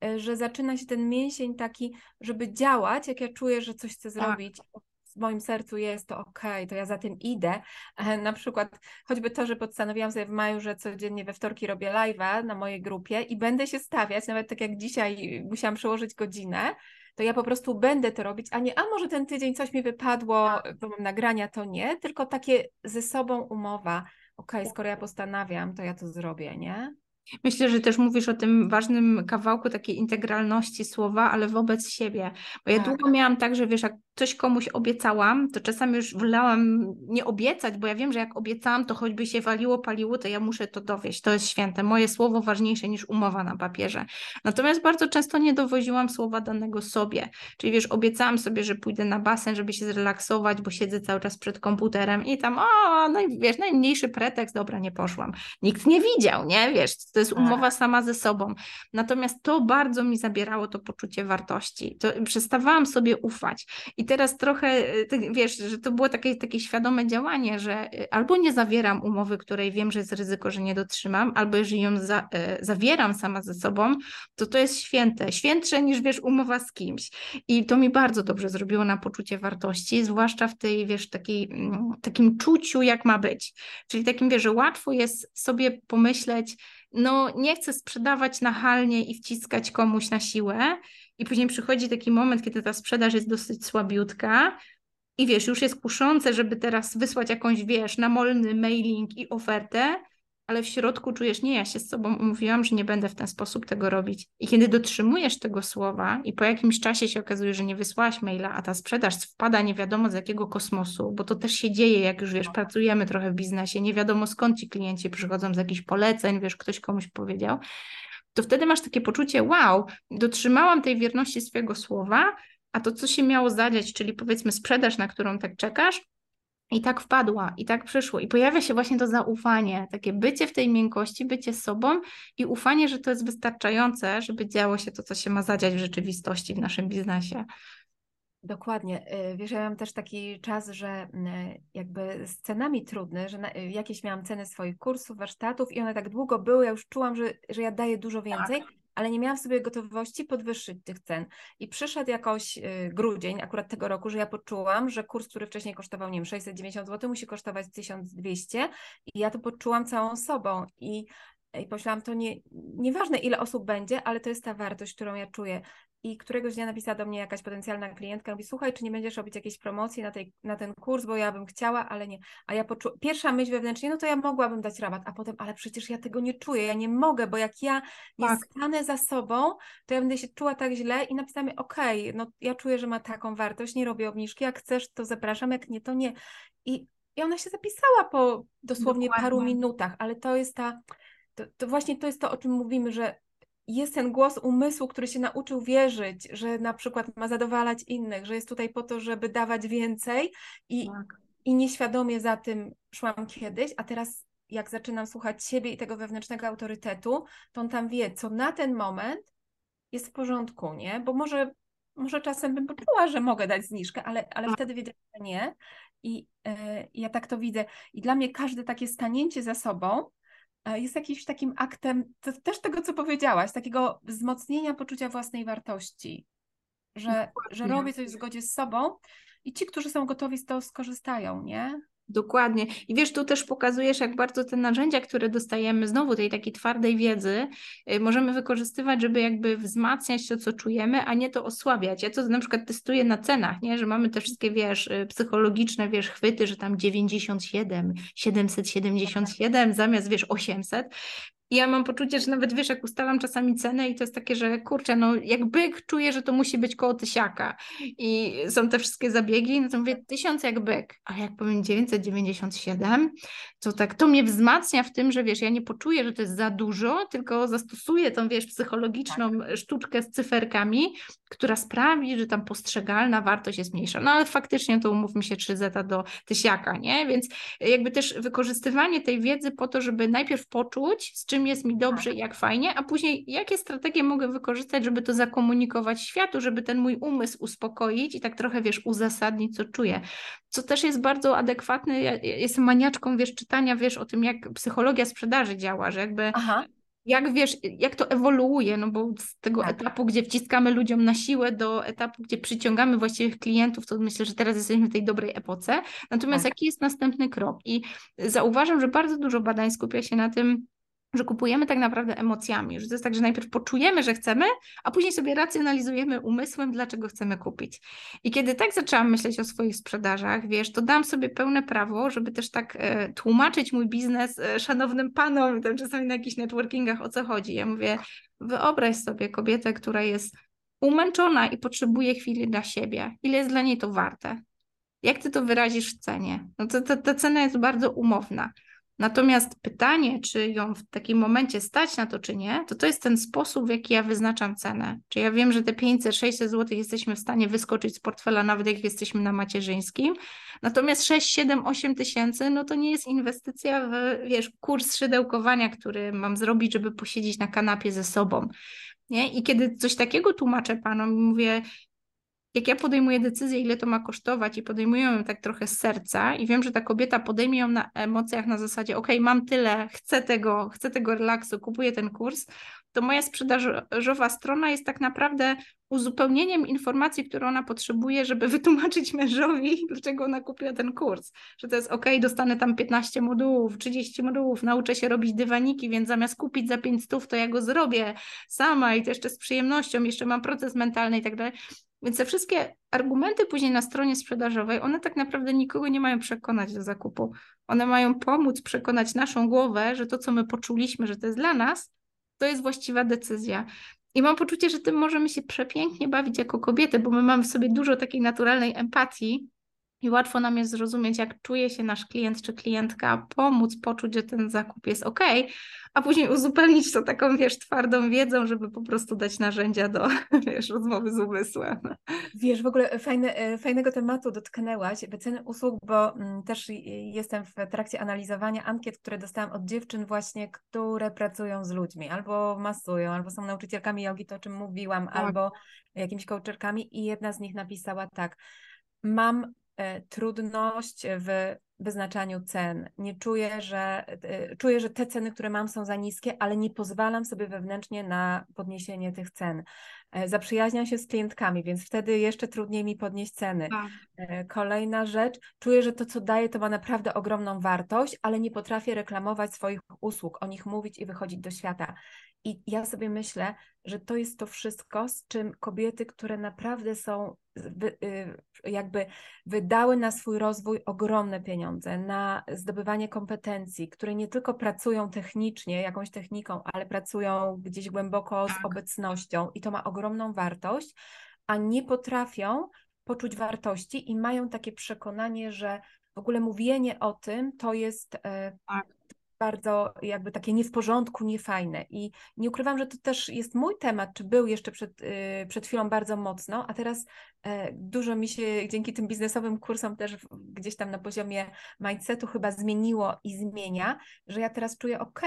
y, że zaczyna się ten mięsień taki, żeby działać, jak ja czuję, że coś chcę tak. W moim sercu jest, to okay, to ja za tym idę. E, na przykład choćby to, że postanowiłam sobie w maju, że codziennie we wtorki robię live'a na mojej grupie i będę się stawiać, nawet tak jak dzisiaj musiałam przełożyć godzinę, to ja po prostu będę to robić, a nie, a może ten tydzień coś mi wypadło, bo mam nagrania, to nie, tylko takie ze sobą umowa, okay, skoro ja postanawiam, to ja to zrobię, nie? Myślę, że też mówisz o tym ważnym kawałku takiej integralności słowa, ale wobec siebie. Bo ja tak. długo miałam tak, że wiesz, jak coś komuś obiecałam, to czasami już wolałam nie obiecać, bo ja wiem, że jak obiecałam, to choćby się waliło, paliło, to ja muszę to dowieść. To jest święte. Moje słowo ważniejsze niż umowa na papierze. Natomiast bardzo często nie dowoziłam słowa danego sobie. Czyli wiesz, obiecałam sobie, że pójdę na basen, żeby się zrelaksować, bo siedzę cały czas przed komputerem i tam, o, no wiesz, najmniejszy pretekst, dobra, nie poszłam. Nikt nie widział, nie? Wiesz, to jest tak. umowa sama ze sobą. Natomiast to bardzo mi zabierało to poczucie wartości. To przestawałam sobie ufać. I teraz trochę, y, wiesz, że to było takie, takie świadome działanie, że y, albo nie zawieram umowy, której wiem, że jest ryzyko, że nie dotrzymam, albo jeżeli ją za, y, zawieram sama ze sobą, to to jest święte. Świętsze niż, wiesz, umowa z kimś. I to mi bardzo dobrze zrobiło na poczucie wartości, zwłaszcza w tej, wiesz, takiej, mm, takim czuciu, jak ma być. Czyli takim, wiesz, że łatwo jest sobie pomyśleć, no nie chcę sprzedawać nachalnie i wciskać komuś na siłę, i później przychodzi taki moment, kiedy ta sprzedaż jest dosyć słabiutka. I wiesz, już jest kuszące, żeby teraz wysłać jakąś, wiesz, namolny mailing i ofertę, ale w środku czujesz, nie, ja się z sobą umówiłam, że nie będę w ten sposób tego robić. I kiedy dotrzymujesz tego słowa i po jakimś czasie się okazuje, że nie wysłałaś maila, a ta sprzedaż wpada nie wiadomo z jakiego kosmosu, bo to też się dzieje, jak już wiesz, pracujemy trochę w biznesie, nie wiadomo skąd ci klienci przychodzą z jakichś poleceń, wiesz, ktoś komuś powiedział, to wtedy masz takie poczucie, wow, dotrzymałam tej wierności swojego słowa, a to, co się miało zadziać, czyli powiedzmy sprzedaż, na którą tak czekasz, I tak wpadła, i tak przyszło. I pojawia się właśnie to zaufanie, takie bycie w tej miękkości, bycie sobą i ufanie, że to jest wystarczające, żeby działo się to, co się ma zadziać w rzeczywistości, w naszym biznesie. Dokładnie. Y, wiesz, ja mam też taki czas, że y, jakby z cenami trudny, że jakieś miałam ceny swoich kursów, warsztatów i one tak długo były, ja już czułam, że, że ja daję dużo więcej, tak. Ale nie miałam sobie gotowości podwyższyć tych cen. I przyszedł jakoś grudzień akurat tego roku, że ja poczułam, że kurs, który wcześniej kosztował, nie wiem, 690 zł, musi kosztować 1200 i ja to poczułam całą sobą i i pomyślałam, to nie, nieważne ile osób będzie, ale to jest ta wartość, którą ja czuję. I któregoś dnia napisała do mnie jakaś potencjalna klientka, mówi, słuchaj, czy nie będziesz robić jakiejś promocji na, tej, na ten kurs, bo ja bym chciała, ale nie. A ja poczułam, pierwsza myśl wewnętrznie, no to ja mogłabym dać rabat, a potem, ale przecież ja tego nie czuję, ja nie mogę, bo jak ja nie tak. stanę za sobą, to ja będę się czuła tak źle i napisałam, okej, okay, no ja czuję, że ma taką wartość, nie robię obniżki, jak chcesz, to zapraszam, jak nie, to nie. I, i ona się zapisała po dosłownie Dokładnie. paru minutach, ale to jest ta, to, to właśnie to jest to, o czym mówimy, że jest ten głos umysłu, który się nauczył wierzyć, że na przykład ma zadowalać innych, że jest tutaj po to, żeby dawać więcej i, tak. i nieświadomie za tym szłam kiedyś, a teraz jak zaczynam słuchać siebie i tego wewnętrznego autorytetu, to on tam wie, co na ten moment jest w porządku, nie? Bo może, może czasem bym poczuła, że mogę dać zniżkę, ale, ale tak. wtedy wiedziałam, że nie. I yy, ja tak to widzę. I dla mnie każde takie stanięcie za sobą jest jakimś takim aktem to też tego, co powiedziałaś, takiego wzmocnienia poczucia własnej wartości, że, że robię coś w zgodzie z sobą i ci, którzy są gotowi z tego skorzystają, nie? Dokładnie. I wiesz, tu też pokazujesz, jak bardzo te narzędzia, które dostajemy, znowu tej takiej twardej wiedzy, y, możemy wykorzystywać, żeby jakby wzmacniać to, co czujemy, a nie to osłabiać. Ja to na przykład testuję na cenach, nie? że mamy te wszystkie, wiesz, y, psychologiczne, wiesz, chwyty, że tam 97, 777 zamiast, wiesz, 800. I ja mam poczucie, że nawet wiesz, jak ustalam czasami cenę i to jest takie, że kurczę, no jak byk czuję, że to musi być koło tysiaka i są te wszystkie zabiegi, no to mówię tysiąc jak byk, a jak powiem 997, to tak to mnie wzmacnia w tym, że wiesz, ja nie poczuję, że to jest za dużo, tylko zastosuję tą, wiesz, psychologiczną tak. sztuczkę z cyferkami, która sprawi, że tam postrzegalna wartość jest mniejsza. No ale faktycznie to umówmy się 3 zeta do tysiaka, nie? Więc jakby też wykorzystywanie tej wiedzy po to, żeby najpierw poczuć, z czym czym jest mi dobrze i tak. jak fajnie, a później jakie strategie mogę wykorzystać, żeby to zakomunikować światu, żeby ten mój umysł uspokoić i tak trochę, wiesz, uzasadnić, co czuję. Co też jest bardzo adekwatne, ja jestem maniaczką, wiesz, czytania, wiesz, o tym, jak psychologia sprzedaży działa, że jakby Aha jak wiesz, jak to ewoluuje, no bo z tego tak. etapu, gdzie wciskamy ludziom na siłę, do etapu, gdzie przyciągamy właściwych klientów, to myślę, że teraz jesteśmy w tej dobrej epoce. Natomiast tak. jaki jest następny krok? I zauważam, że bardzo dużo badań skupia się na tym, że kupujemy tak naprawdę emocjami, że to jest tak, że najpierw poczujemy, że chcemy, a później sobie racjonalizujemy umysłem, dlaczego chcemy kupić. I kiedy tak zaczęłam myśleć o swoich sprzedażach, wiesz, to dam sobie pełne prawo, żeby też tak e, tłumaczyć mój biznes e, szanownym panom, tam czasami na jakichś networkingach o co chodzi. Ja mówię, wyobraź sobie kobietę, która jest umęczona i potrzebuje chwili dla siebie. Ile jest dla niej to warte? Jak ty to wyrazisz w cenie? No to, to ta cena jest bardzo umowna. Natomiast pytanie, czy ją w takim momencie stać na to, czy nie, to to jest ten sposób, w jaki ja wyznaczam cenę. Czy ja wiem, że te 500-600 zł jesteśmy w stanie wyskoczyć z portfela, nawet jak jesteśmy na macierzyńskim. Natomiast 6, 7, 8 tysięcy, no to nie jest inwestycja w, wiesz, kurs szydełkowania, który mam zrobić, żeby posiedzieć na kanapie ze sobą. Nie? I kiedy coś takiego tłumaczę panom, mówię, jak ja podejmuję decyzję, ile to ma kosztować i podejmuję ją tak trochę z serca i wiem, że ta kobieta podejmie ją na emocjach na zasadzie, ok, mam tyle, chcę tego, chcę tego relaksu, kupuję ten kurs, to moja sprzedażowa strona jest tak naprawdę uzupełnieniem informacji, które ona potrzebuje, żeby wytłumaczyć mężowi, dlaczego ona kupiła ten kurs. Że to jest ok, dostanę tam 15 modułów, 30 modułów, nauczę się robić dywaniki, więc zamiast kupić za 500, to ja go zrobię sama i to jeszcze z przyjemnością, jeszcze mam proces mentalny i tak dalej. Więc te wszystkie argumenty później na stronie sprzedażowej, one tak naprawdę nikogo nie mają przekonać do zakupu. One mają pomóc przekonać naszą głowę, że to, co my poczuliśmy, że to jest dla nas, to jest właściwa decyzja. I mam poczucie, że tym możemy się przepięknie bawić jako kobiety, bo my mamy w sobie dużo takiej naturalnej empatii i łatwo nam jest zrozumieć, jak czuje się nasz klient czy klientka, pomóc poczuć, że ten zakup jest ok, a później uzupełnić to taką, wiesz, twardą wiedzą, żeby po prostu dać narzędzia do, wiesz, rozmowy z umysłem. Wiesz, w ogóle fajne, e, fajnego tematu dotknęłaś, wyceny usług, bo mm, też jestem w trakcie analizowania ankiet, które dostałam od dziewczyn właśnie, które pracują z ludźmi, albo masują, albo są nauczycielkami jogi, to o czym mówiłam, tak. albo jakimiś coacherkami i jedna z nich napisała tak, mam E, trudność w wyznaczaniu cen. Nie czuję, że e, czuję, że te ceny, które mam, są za niskie, ale nie pozwalam sobie wewnętrznie na podniesienie tych cen. E, zaprzyjaźniam się z klientkami, więc wtedy jeszcze trudniej mi podnieść ceny. Tak. Kolejna rzecz, czuję, że to, co daję, to ma naprawdę ogromną wartość, ale nie potrafię reklamować swoich usług, o nich mówić i wychodzić do świata. I ja sobie myślę, że to jest to wszystko, z czym kobiety, które naprawdę są, y, jakby wydały na swój rozwój ogromne pieniądze, na zdobywanie kompetencji, które nie tylko pracują technicznie, jakąś techniką, ale pracują gdzieś głęboko z tak. obecnością i to ma ogromną wartość, a nie potrafią poczuć wartości i mają takie przekonanie, że w ogóle mówienie o tym to jest e, tak bardzo jakby takie nie w porządku, niefajne. I nie ukrywam, że to też jest mój temat, czy był jeszcze przed, yy, przed chwilą bardzo mocno, a teraz yy, dużo mi się dzięki tym biznesowym kursom też gdzieś tam na poziomie mindsetu chyba zmieniło i zmienia, że ja teraz czuję, ok,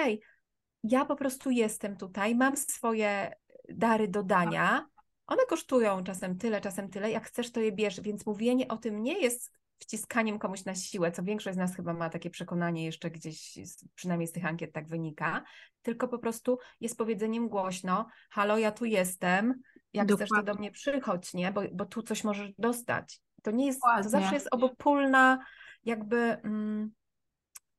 ja po prostu jestem tutaj, mam swoje dary do dania, one kosztują czasem tyle, czasem tyle, jak chcesz to je bierz, więc mówienie o tym nie jest wciskaniem komuś na siłę, co większość z nas chyba ma takie przekonanie jeszcze gdzieś, przynajmniej z tych ankiet tak wynika, tylko po prostu jest powiedzeniem głośno, halo, ja tu jestem, jak Dokładnie. chcesz to do mnie przychodź, nie? Bo, bo tu coś możesz dostać. To nie jest, Dokładnie. to zawsze jest obopólna jakby... Mm,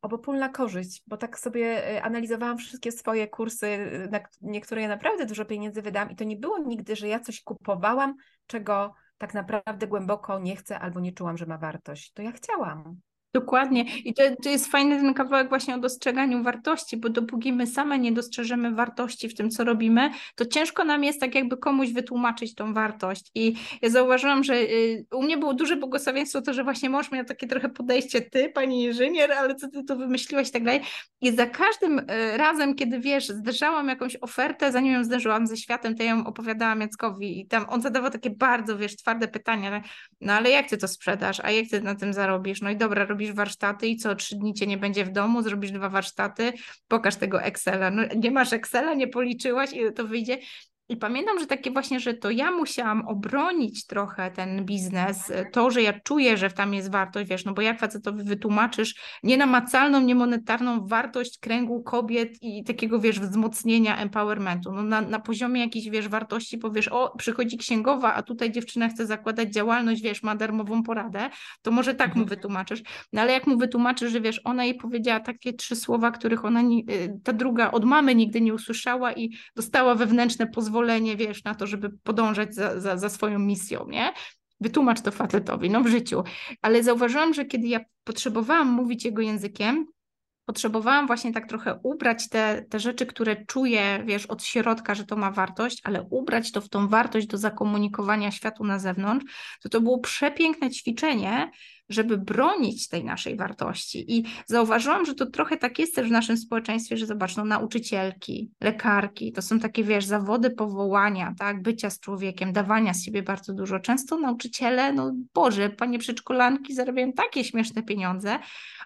obopólna korzyść, bo tak sobie y, analizowałam wszystkie swoje kursy, y, na niektóre ja naprawdę dużo pieniędzy wydam i to nie było nigdy, że ja coś kupowałam, czego tak naprawdę głęboko nie chcę albo nie czułam, że ma wartość. To ja chciałam. Dokładnie. I to, to jest fajny ten kawałek właśnie o dostrzeganiu wartości, bo dopóki my same nie dostrzeżemy wartości w tym, co robimy, to ciężko nam jest tak jakby komuś wytłumaczyć tą wartość. I ja zauważyłam, że y, u mnie było duże błogosławieństwo to, że właśnie mąż miał takie trochę podejście, ty, pani inżynier, ale co ty to wymyśliłaś i tak dalej. I za każdym y, razem, kiedy wiesz, zderzałam jakąś ofertę, zanim ją zderzyłam ze światem, to ja ją opowiadałam Jackowi i tam on zadawał takie bardzo, wiesz, twarde pytania, no ale jak ty to sprzedasz, a jak ty na tym zarobisz? No i dobra, robisz robisz warsztaty i co trzy dni cię nie będzie w domu, zrobisz dwa warsztaty, pokaż tego Excela. No, nie masz Excela, nie policzyłaś, ile to wyjdzie. I pamiętam, że takie właśnie, że to ja musiałam obronić trochę ten biznes, to, że ja czuję, że tam jest wartość, wiesz, no bo jak facetowi wytłumaczysz nienamacalną, niemonetarną wartość kręgu kobiet i takiego, wiesz, wzmocnienia empowermentu, no na, na poziomie jakiejś, wiesz, wartości powiesz, o, przychodzi księgowa, a tutaj dziewczyna chce zakładać działalność, wiesz, ma darmową poradę, to może tak mu mhm. wytłumaczysz, no ale jak mu wytłumaczysz, że wiesz, ona jej powiedziała takie trzy słowa, których ona, y, ta druga od mamy nigdy nie usłyszała i dostała wewnętrzne pozwolenie pozwolenie, wiesz, na to, żeby podążać za, za, za swoją misją, nie? Wytłumacz to facetowi, no w życiu. Ale zauważyłam, że kiedy ja potrzebowałam mówić jego językiem, potrzebowałam właśnie tak trochę ubrać te, te rzeczy, które czuję, wiesz, od środka, że to ma wartość, ale ubrać to w tą wartość do zakomunikowania światu na zewnątrz, to to było przepiękne ćwiczenie, żeby bronić tej naszej wartości. I zauważyłam, że to trochę tak jest też w naszym społeczeństwie, że zobacz, no nauczycielki, lekarki, to są takie, wiesz, zawody powołania, tak, bycia z człowiekiem, dawania z siebie bardzo dużo. Często nauczyciele, no Boże, panie przedszkolanki zarabiają takie śmieszne pieniądze,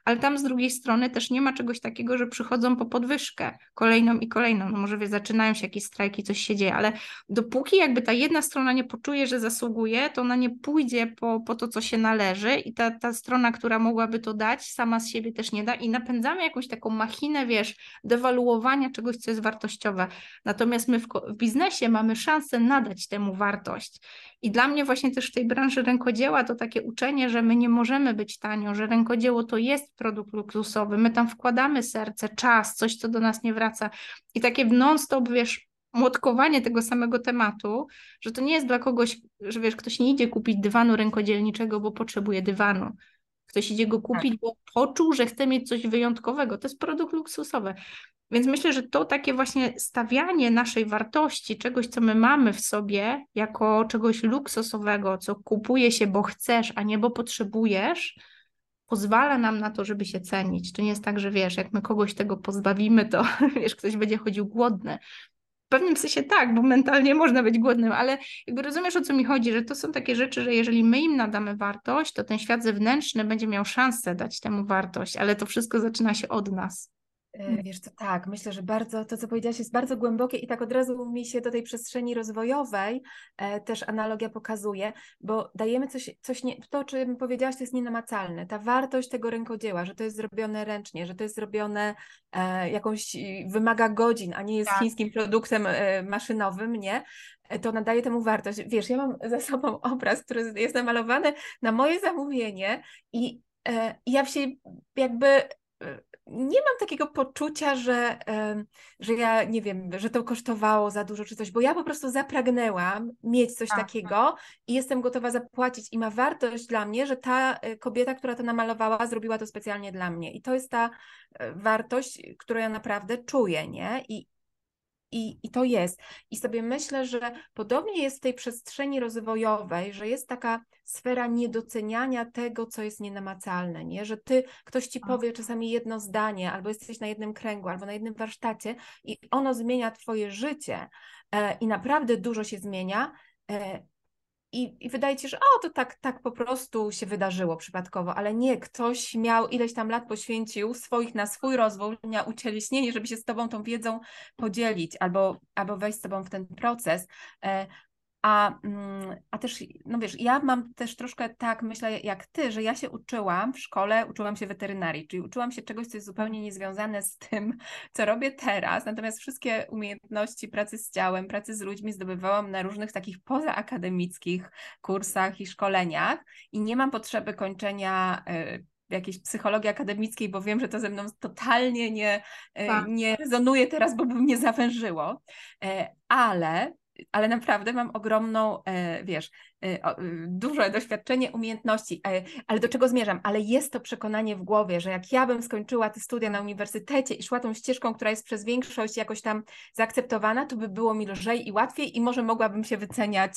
ale tam z drugiej strony też nie ma czegoś takiego, że przychodzą po podwyżkę kolejną i kolejną. No może wie, zaczynają się jakieś strajki, coś się dzieje, ale dopóki jakby ta jedna strona nie poczuje, że zasługuje, to ona nie pójdzie po, po to, co się należy i ta, ta strona, która mogłaby to dać, sama z siebie też nie da i napędzamy jakąś taką machinę, wiesz, dewaluowania czegoś, co jest wartościowe. Natomiast my w, w biznesie mamy szansę nadać temu wartość. I dla mnie właśnie też w tej branży rękodzieła to takie uczenie, że my nie możemy być tanio, że rękodzieło to jest produkt luksusowy, my tam wkładamy serce, czas, coś, co do nas nie wraca. I takie non-stop, wiesz, młotkowanie tego samego tematu, że to nie jest dla kogoś, że wiesz, ktoś nie idzie kupić dywanu rękodzielniczego, bo potrzebuje dywanu, Ktoś idzie go Tak. kupić, bo poczuł, że chce mieć coś wyjątkowego. To jest produkt luksusowy. Więc myślę, że to takie właśnie stawianie naszej wartości, czegoś, co my mamy w sobie, jako czegoś luksusowego, co kupuje się, bo chcesz, a nie bo potrzebujesz, pozwala nam na to, żeby się cenić. To nie jest tak, że wiesz, jak my kogoś tego pozbawimy, to wiesz, ktoś będzie chodził głodny. W pewnym sensie tak, bo mentalnie można być głodnym, ale jakby rozumiesz o co mi chodzi, że to są takie rzeczy, że jeżeli my im nadamy wartość, to ten świat zewnętrzny będzie miał szansę dać temu wartość, ale to wszystko zaczyna się od nas. E, wiesz co, tak, myślę, że bardzo, to co powiedziałaś jest bardzo głębokie i tak od razu mi się do tej przestrzeni rozwojowej e, też analogia pokazuje, bo dajemy coś, coś nie, to o czym powiedziałaś to jest nienamacalne, ta wartość tego rękodzieła, że to jest zrobione ręcznie, że to jest zrobione e, jakąś, wymaga godzin, a nie jest Tak. chińskim produktem e, maszynowym, nie? E, To nadaje temu wartość. Wiesz, ja mam za sobą obraz, który jest namalowany na moje zamówienie i e, ja się jakby nie mam takiego poczucia, że, że ja nie wiem, że to kosztowało za dużo czy coś, bo ja po prostu zapragnęłam mieć coś Tak. takiego i jestem gotowa zapłacić i ma wartość dla mnie, że ta e, kobieta, która to namalowała, zrobiła to specjalnie dla mnie. I to jest ta e, wartość, którą ja naprawdę czuję, nie? I, i, I to jest. I sobie myślę, że podobnie jest w tej przestrzeni rozwojowej, że jest taka sfera niedoceniania tego, co jest nienamacalne, nie? Że ty, ktoś ci Tak. powie czasami jedno zdanie, albo jesteś na jednym kręgu, albo na jednym warsztacie i ono zmienia twoje życie e, i naprawdę dużo się zmienia. E, i, I wydaje ci się, że o, to tak, tak po prostu się wydarzyło przypadkowo, ale nie, ktoś miał ileś tam lat poświęcił swoich na swój rozwój, na ucieleśnienie, żeby się z tobą tą wiedzą podzielić albo, albo wejść z tobą w ten proces. E, A, mm, a też, no wiesz, ja mam też troszkę tak, myślę jak ty, że ja się uczyłam w szkole, uczyłam się weterynarii, czyli uczyłam się czegoś, co jest zupełnie niezwiązane z tym, co robię teraz, natomiast wszystkie umiejętności pracy z ciałem, pracy z ludźmi zdobywałam na różnych takich pozaakademickich kursach i szkoleniach i nie mam potrzeby kończenia y, jakiejś psychologii akademickiej, bo wiem, że to ze mną totalnie nie, y, Tak. nie rezonuje teraz, bo by mnie zawężyło, E, ale ale naprawdę mam ogromną, e, wiesz, e, e, duże doświadczenie, umiejętności, ale do czego zmierzam? Ale jest to przekonanie w głowie, że jak ja bym skończyła te studia na uniwersytecie i szła tą ścieżką, która jest przez większość jakoś tam zaakceptowana, to by było mi lżej i łatwiej i może mogłabym się wyceniać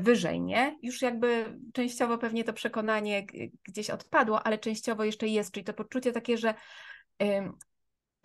wyżej, nie? Już jakby częściowo pewnie to przekonanie gdzieś odpadło, ale częściowo jeszcze jest, czyli to poczucie takie, że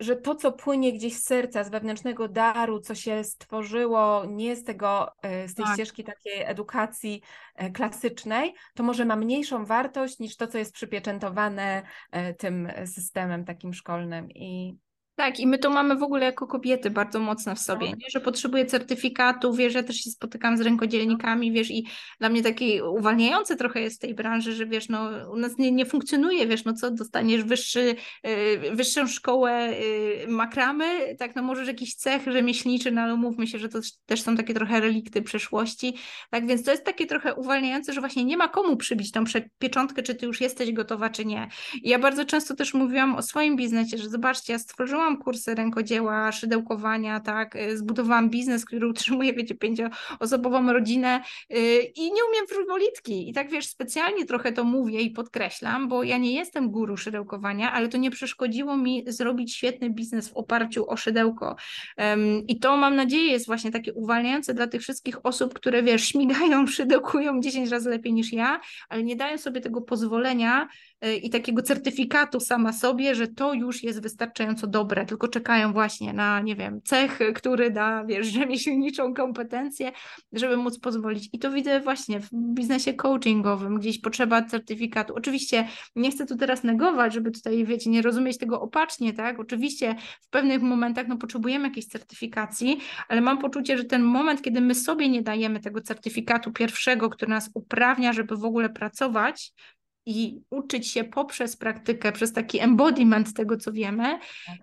że to, co płynie gdzieś z serca, z wewnętrznego daru, co się stworzyło nie z tego, e, z tej Tak. ścieżki takiej edukacji e, klasycznej, to może ma mniejszą wartość niż to, co jest przypieczętowane e, tym systemem takim szkolnym. I Tak, i my to mamy w ogóle jako kobiety bardzo mocno w sobie, Tak. nie? że potrzebuję certyfikatu, wiesz, ja też się spotykam z rękodzielnikami, wiesz, i dla mnie takie uwalniające trochę jest w tej branży, że wiesz, no u nas nie, nie funkcjonuje, wiesz, no co, dostaniesz wyższy, y, wyższą szkołę y, makramy, tak, no możesz jakiś cech rzemieślniczy, no ale umówmy się, że to też- są takie trochę relikty przeszłości, tak, więc to jest takie trochę uwalniające, że właśnie nie ma komu przybić tą pieczątkę, czy ty już jesteś gotowa, czy nie. I ja bardzo często też mówiłam o swoim biznesie, że zobaczcie, ja stworzyłam kursy rękodzieła, szydełkowania, tak, y, zbudowałam biznes, który utrzymuje, wiecie, pięcioosobową rodzinę y, i nie umiem frywolitki. I tak, wiesz, specjalnie trochę to mówię i podkreślam, bo ja nie jestem guru szydełkowania, ale to nie przeszkodziło mi zrobić świetny biznes w oparciu o szydełko. I to mam nadzieję jest właśnie takie uwalniające dla tych wszystkich osób, które, wiesz, śmigają, szydełkują 10 razy lepiej niż ja, ale nie dają sobie tego pozwolenia i takiego certyfikatu sama sobie, że to już jest wystarczająco dobre, tylko czekają właśnie na, nie wiem, cech, który da, wiesz, rzemieślniczą kompetencję, żeby móc pozwolić. I to widzę właśnie w biznesie coachingowym, gdzieś potrzeba certyfikatu. Oczywiście nie chcę tu teraz negować, żeby tutaj, wiecie, nie rozumieć tego opacznie, tak? Oczywiście w pewnych momentach no, potrzebujemy jakiejś certyfikacji, ale mam poczucie, że ten moment, kiedy my sobie nie dajemy tego certyfikatu pierwszego, który nas uprawnia, żeby w ogóle pracować, i uczyć się poprzez praktykę, przez taki embodiment tego, co wiemy,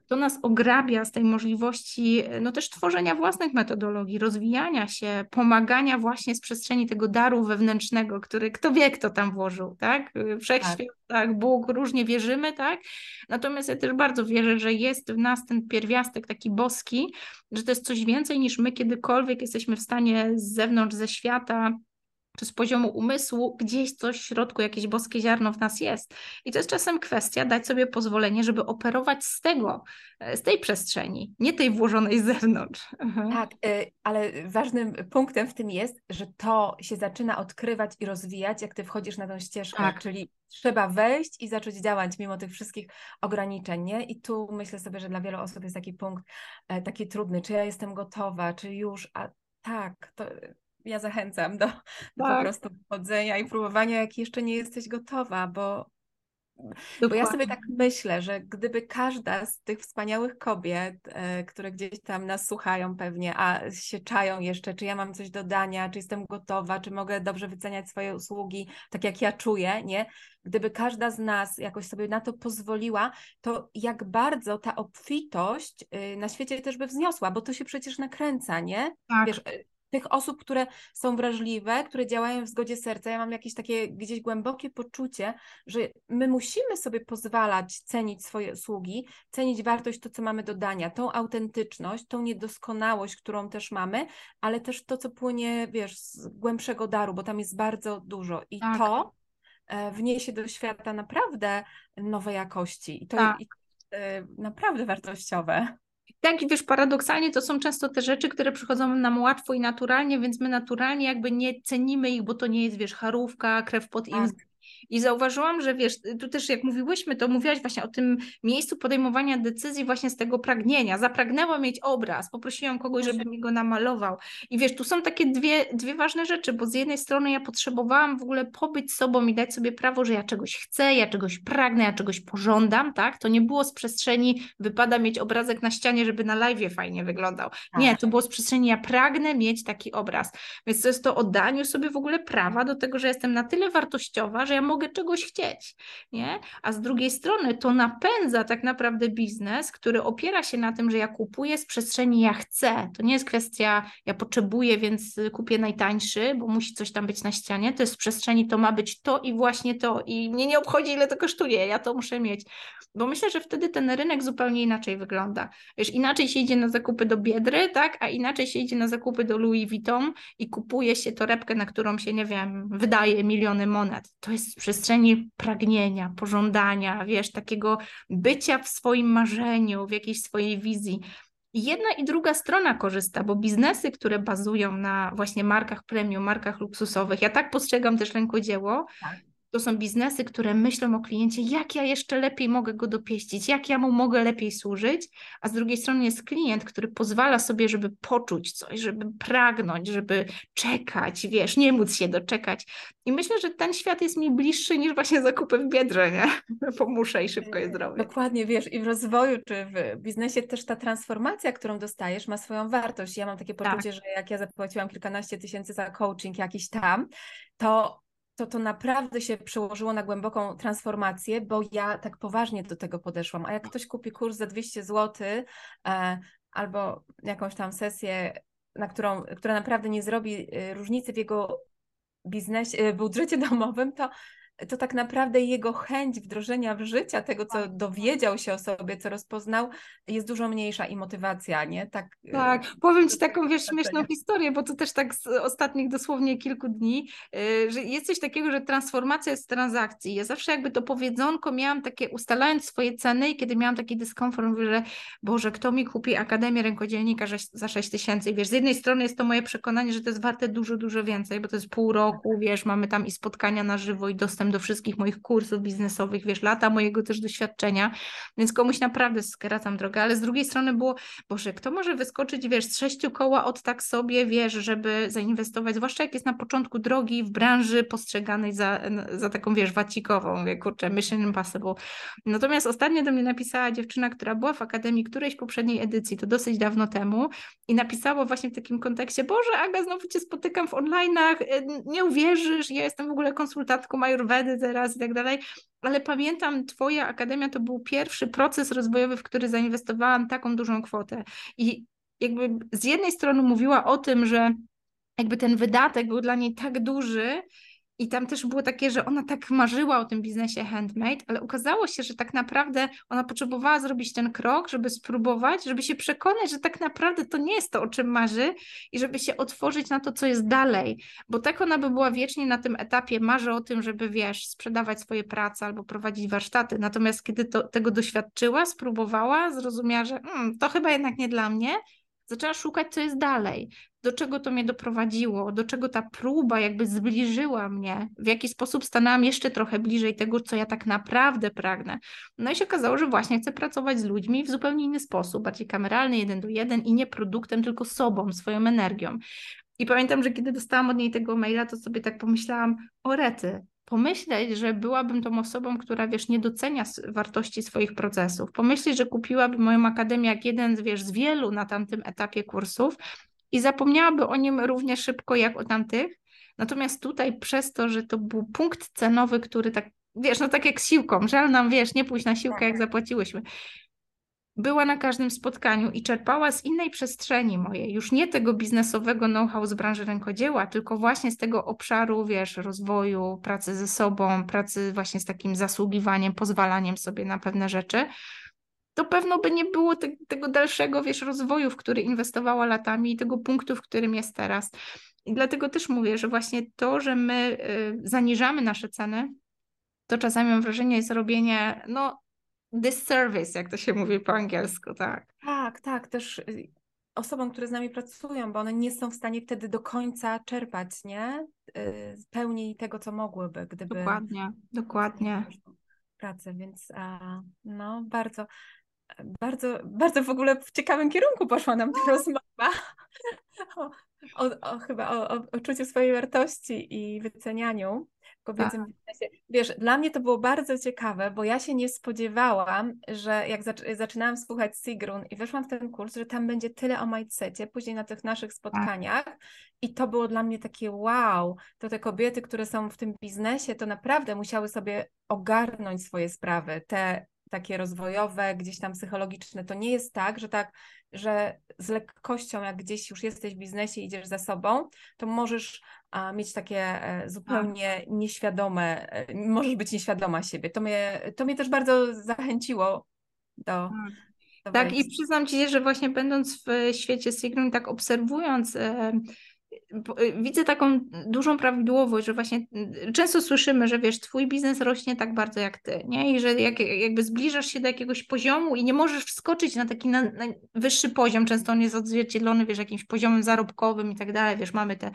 to nas ograbia z tej możliwości no też tworzenia własnych metodologii, rozwijania się, pomagania właśnie z przestrzeni tego daru wewnętrznego, który kto wie, kto tam włożył, tak? Wszechświat, tak, Bóg, różnie wierzymy, tak? Natomiast ja też bardzo wierzę, że jest w nas ten pierwiastek taki boski, że to jest coś więcej niż my kiedykolwiek jesteśmy w stanie z zewnątrz, ze świata czy z poziomu umysłu gdzieś coś w środku, jakieś boskie ziarno w nas jest. I to jest czasem kwestia dać sobie pozwolenie, żeby operować z tego, e, z tej przestrzeni, nie tej włożonej z zewnątrz. Mhm. Tak, y, ale ważnym punktem w tym jest, że to się zaczyna odkrywać i rozwijać, jak ty wchodzisz na tę ścieżkę, tak. czyli trzeba wejść i zacząć działać mimo tych wszystkich ograniczeń, nie? I tu myślę sobie, że dla wielu osób jest taki punkt e, taki trudny, czy ja jestem gotowa, czy już, a tak, to ja zachęcam do, do tak. po prostu wchodzenia i próbowania, jak jeszcze nie jesteś gotowa, bo, bo ja sobie tak myślę, że gdyby każda z tych wspaniałych kobiet, e, które gdzieś tam nas słuchają pewnie, a się czają jeszcze, czy ja mam coś do dania, czy jestem gotowa, czy mogę dobrze wyceniać swoje usługi, tak jak ja czuję, nie? Gdyby każda z nas jakoś sobie na to pozwoliła, to jak bardzo ta obfitość y, na świecie też by wzniosła, bo to się przecież nakręca, nie? Tak. Wiesz, tych osób, które są wrażliwe, które działają w zgodzie serca. Ja mam jakieś takie gdzieś głębokie poczucie, że my musimy sobie pozwalać cenić swoje usługi, cenić wartość to, co mamy do dania, tą autentyczność, tą niedoskonałość, którą też mamy, ale też to, co płynie, wiesz, z głębszego daru, bo tam jest bardzo dużo i tak. to e, wniesie do świata naprawdę nowe jakości i to tak. e, naprawdę wartościowe. Tak, i wiesz, paradoksalnie to są często te rzeczy, które przychodzą nam łatwo i naturalnie, więc my naturalnie jakby nie cenimy ich, bo to nie jest, wiesz, charówka, krew pod im, tak. I zauważyłam, że wiesz, tu też jak mówiłyśmy, to mówiłaś właśnie o tym miejscu podejmowania decyzji właśnie z tego pragnienia. Zapragnęłam mieć obraz, poprosiłam kogoś, żeby mi go namalował. I wiesz, tu są takie dwie, dwie ważne rzeczy, bo z jednej strony ja potrzebowałam w ogóle pobyć sobą i dać sobie prawo, że ja czegoś chcę, ja czegoś pragnę, ja czegoś pożądam, tak? To nie było z przestrzeni, wypada mieć obrazek na ścianie, żeby na live fajnie wyglądał. Nie, tak. to było z przestrzeni, ja pragnę mieć taki obraz. Więc to jest to oddaniu sobie w ogóle prawa do tego, że jestem na tyle wartościowa, że ja mogę czegoś chcieć, nie? A z drugiej strony to napędza tak naprawdę biznes, który opiera się na tym, że ja kupuję z przestrzeni ja chcę. To nie jest kwestia ja potrzebuję, więc kupię najtańszy, bo musi coś tam być na ścianie. To jest z przestrzeni to ma być to i właśnie to i mnie nie obchodzi ile to kosztuje, ja to muszę mieć. Bo myślę, że wtedy ten rynek zupełnie inaczej wygląda. Wiesz, inaczej się idzie na zakupy do Biedry, tak? A inaczej się idzie na zakupy do Louis Vuitton i kupuje się torebkę, na którą się, nie wiem, wydaje miliony monet. To jest przestrzeni pragnienia, pożądania, wiesz, takiego bycia w swoim marzeniu, w jakiejś swojej wizji. Jedna i druga strona korzysta, bo biznesy, które bazują na właśnie markach premium, markach luksusowych, ja tak postrzegam też rękodzieło, tak to są biznesy, które myślą o kliencie, jak ja jeszcze lepiej mogę go dopieścić, jak ja mu mogę lepiej służyć, a z drugiej strony jest klient, który pozwala sobie, żeby poczuć coś, żeby pragnąć, żeby czekać, wiesz, nie móc się doczekać. I myślę, że ten świat jest mi bliższy niż właśnie zakupy w Biedrze, nie? Bo muszę i szybko je zrobić. Dokładnie, wiesz, i w rozwoju czy w biznesie też ta transformacja, którą dostajesz, ma swoją wartość. Ja mam takie poczucie, tak. że jak ja zapłaciłam kilkanaście tysięcy za coaching jakiś tam, to to to naprawdę się przełożyło na głęboką transformację, bo ja tak poważnie do tego podeszłam. A jak ktoś kupi kurs za 200 zł e, albo jakąś tam sesję, na którą, która naprawdę nie zrobi e, różnicy w jego biznesie, e, budżecie domowym, to to tak naprawdę jego chęć wdrożenia w życia tego, co tak. dowiedział się o sobie, co rozpoznał, jest dużo mniejsza i motywacja, nie? Tak, y, tak. powiem Ci taką, wiesz, śmieszną historię, bo to też tak z ostatnich dosłownie kilku dni, y, że jest coś takiego, że transformacja jest transakcji. Ja zawsze jakby to powiedzonko miałam takie, ustalając swoje ceny i kiedy miałam taki dyskomfort, mówię, że Boże, kto mi kupi Akademię Rękodzielnika za 6 tysięcy? I wiesz, z jednej strony jest to moje przekonanie, że to jest warte dużo, dużo więcej, bo to jest pół roku, wiesz, mamy tam i spotkania na żywo i dostęp do wszystkich moich kursów biznesowych, wiesz, lata mojego też doświadczenia, więc komuś naprawdę skracam drogę, ale z drugiej strony było, Boże, kto może wyskoczyć, wiesz, z sześciu koła od tak sobie, wiesz, żeby zainwestować, zwłaszcza jak jest na początku drogi w branży postrzeganej za, za taką, wiesz, wacikową, wie, kurczę, mission impossible. Natomiast ostatnio do mnie napisała dziewczyna, która była w Akademii którejś poprzedniej edycji, to dosyć dawno temu i napisała właśnie w takim kontekście, Boże, Aga, znowu Cię spotykam w online'ach, nie uwierzysz, ja jestem w ogóle konsultantką Ayurvedy, teraz i tak dalej, ale pamiętam, Twoja akademia to był pierwszy proces rozwojowy, w który zainwestowałam taką dużą kwotę. I jakby z jednej strony mówiła o tym, że jakby ten wydatek był dla niej tak duży, I tam też było takie, że ona tak marzyła o tym biznesie handmade, ale okazało się, że tak naprawdę ona potrzebowała zrobić ten krok, żeby spróbować, żeby się przekonać, że tak naprawdę to nie jest to, o czym marzy i żeby się otworzyć na to, co jest dalej. Bo tak ona by była wiecznie na tym etapie, marzy o tym, żeby wiesz, sprzedawać swoje prace albo prowadzić warsztaty. Natomiast kiedy to, tego doświadczyła, spróbowała, zrozumiała, że hmm, to chyba jednak nie dla mnie, zaczęła szukać, co jest dalej, do czego to mnie doprowadziło, do czego ta próba jakby zbliżyła mnie, w jaki sposób stanęłam jeszcze trochę bliżej tego, co ja tak naprawdę pragnę. No i się okazało, że właśnie chcę pracować z ludźmi w zupełnie inny sposób, bardziej kameralny, jeden do jeden i nie produktem, tylko sobą, swoją energią. I pamiętam, że kiedy dostałam od niej tego maila, to sobie tak pomyślałam, o rety, pomyśleć, że byłabym tą osobą, która, wiesz, nie docenia wartości swoich procesów. Pomyśleć, że kupiłaby moją akademię jak jeden, wiesz, z wielu na tamtym etapie kursów i zapomniałaby o nim równie szybko jak o tamtych. Natomiast tutaj przez to, że to był punkt cenowy, który tak, wiesz, no tak jak z siłką, żal nam, wiesz, nie pójść na siłkę, jak tak. zapłaciłyśmy była na każdym spotkaniu i czerpała z innej przestrzeni mojej, już nie tego biznesowego know-how z branży rękodzieła, tylko właśnie z tego obszaru, wiesz, rozwoju, pracy ze sobą, pracy właśnie z takim zasługiwaniem, pozwalaniem sobie na pewne rzeczy, to pewno by nie było te, tego dalszego, wiesz, rozwoju, w który inwestowała latami i tego punktu, w którym jest teraz. I dlatego też mówię, że właśnie to, że my y, zaniżamy nasze ceny, to czasami mam wrażenie jest robienie, no disservice, jak to się mówi po angielsku, tak. Tak, tak, też y, osobom, które z nami pracują, bo one nie są w stanie wtedy do końca czerpać, nie? Y, pełni tego, co mogłyby, gdyby... Dokładnie, dokładnie. Pracę, więc no bardzo, bardzo, bardzo w ogóle w ciekawym kierunku poszła nam ta no. rozmowa. O, o, o, chyba o, o, o czuciu swojej wartości i wycenianiu kobiecym tak. biznesie. Wiesz, dla mnie to było bardzo ciekawe, bo ja się nie spodziewałam, że jak zaczynałam słuchać Sigrun i weszłam w ten kurs, że tam będzie tyle o mindsetie, później na tych naszych spotkaniach tak. i to było dla mnie takie wow, to te kobiety, które są w tym biznesie, to naprawdę musiały sobie ogarnąć swoje sprawy, te takie rozwojowe, gdzieś tam psychologiczne. To nie jest tak, że tak, że z lekkością, jak gdzieś już jesteś w biznesie, idziesz za sobą, to możesz mieć takie e, zupełnie tak. nieświadome, e, możesz być nieświadoma siebie. To mnie, to mnie też bardzo zachęciło do. Tak, tak i przyznam Ci, że właśnie będąc w świecie Sigrun, tak obserwując widzę taką dużą prawidłowość, że właśnie y, często słyszymy, że wiesz, twój biznes rośnie tak bardzo jak ty, nie? I że jak, jakby zbliżasz się do jakiegoś poziomu i nie możesz wskoczyć na taki na, na wyższy poziom, często on jest odzwierciedlony, wiesz, jakimś poziomem zarobkowym i tak dalej, wiesz, mamy te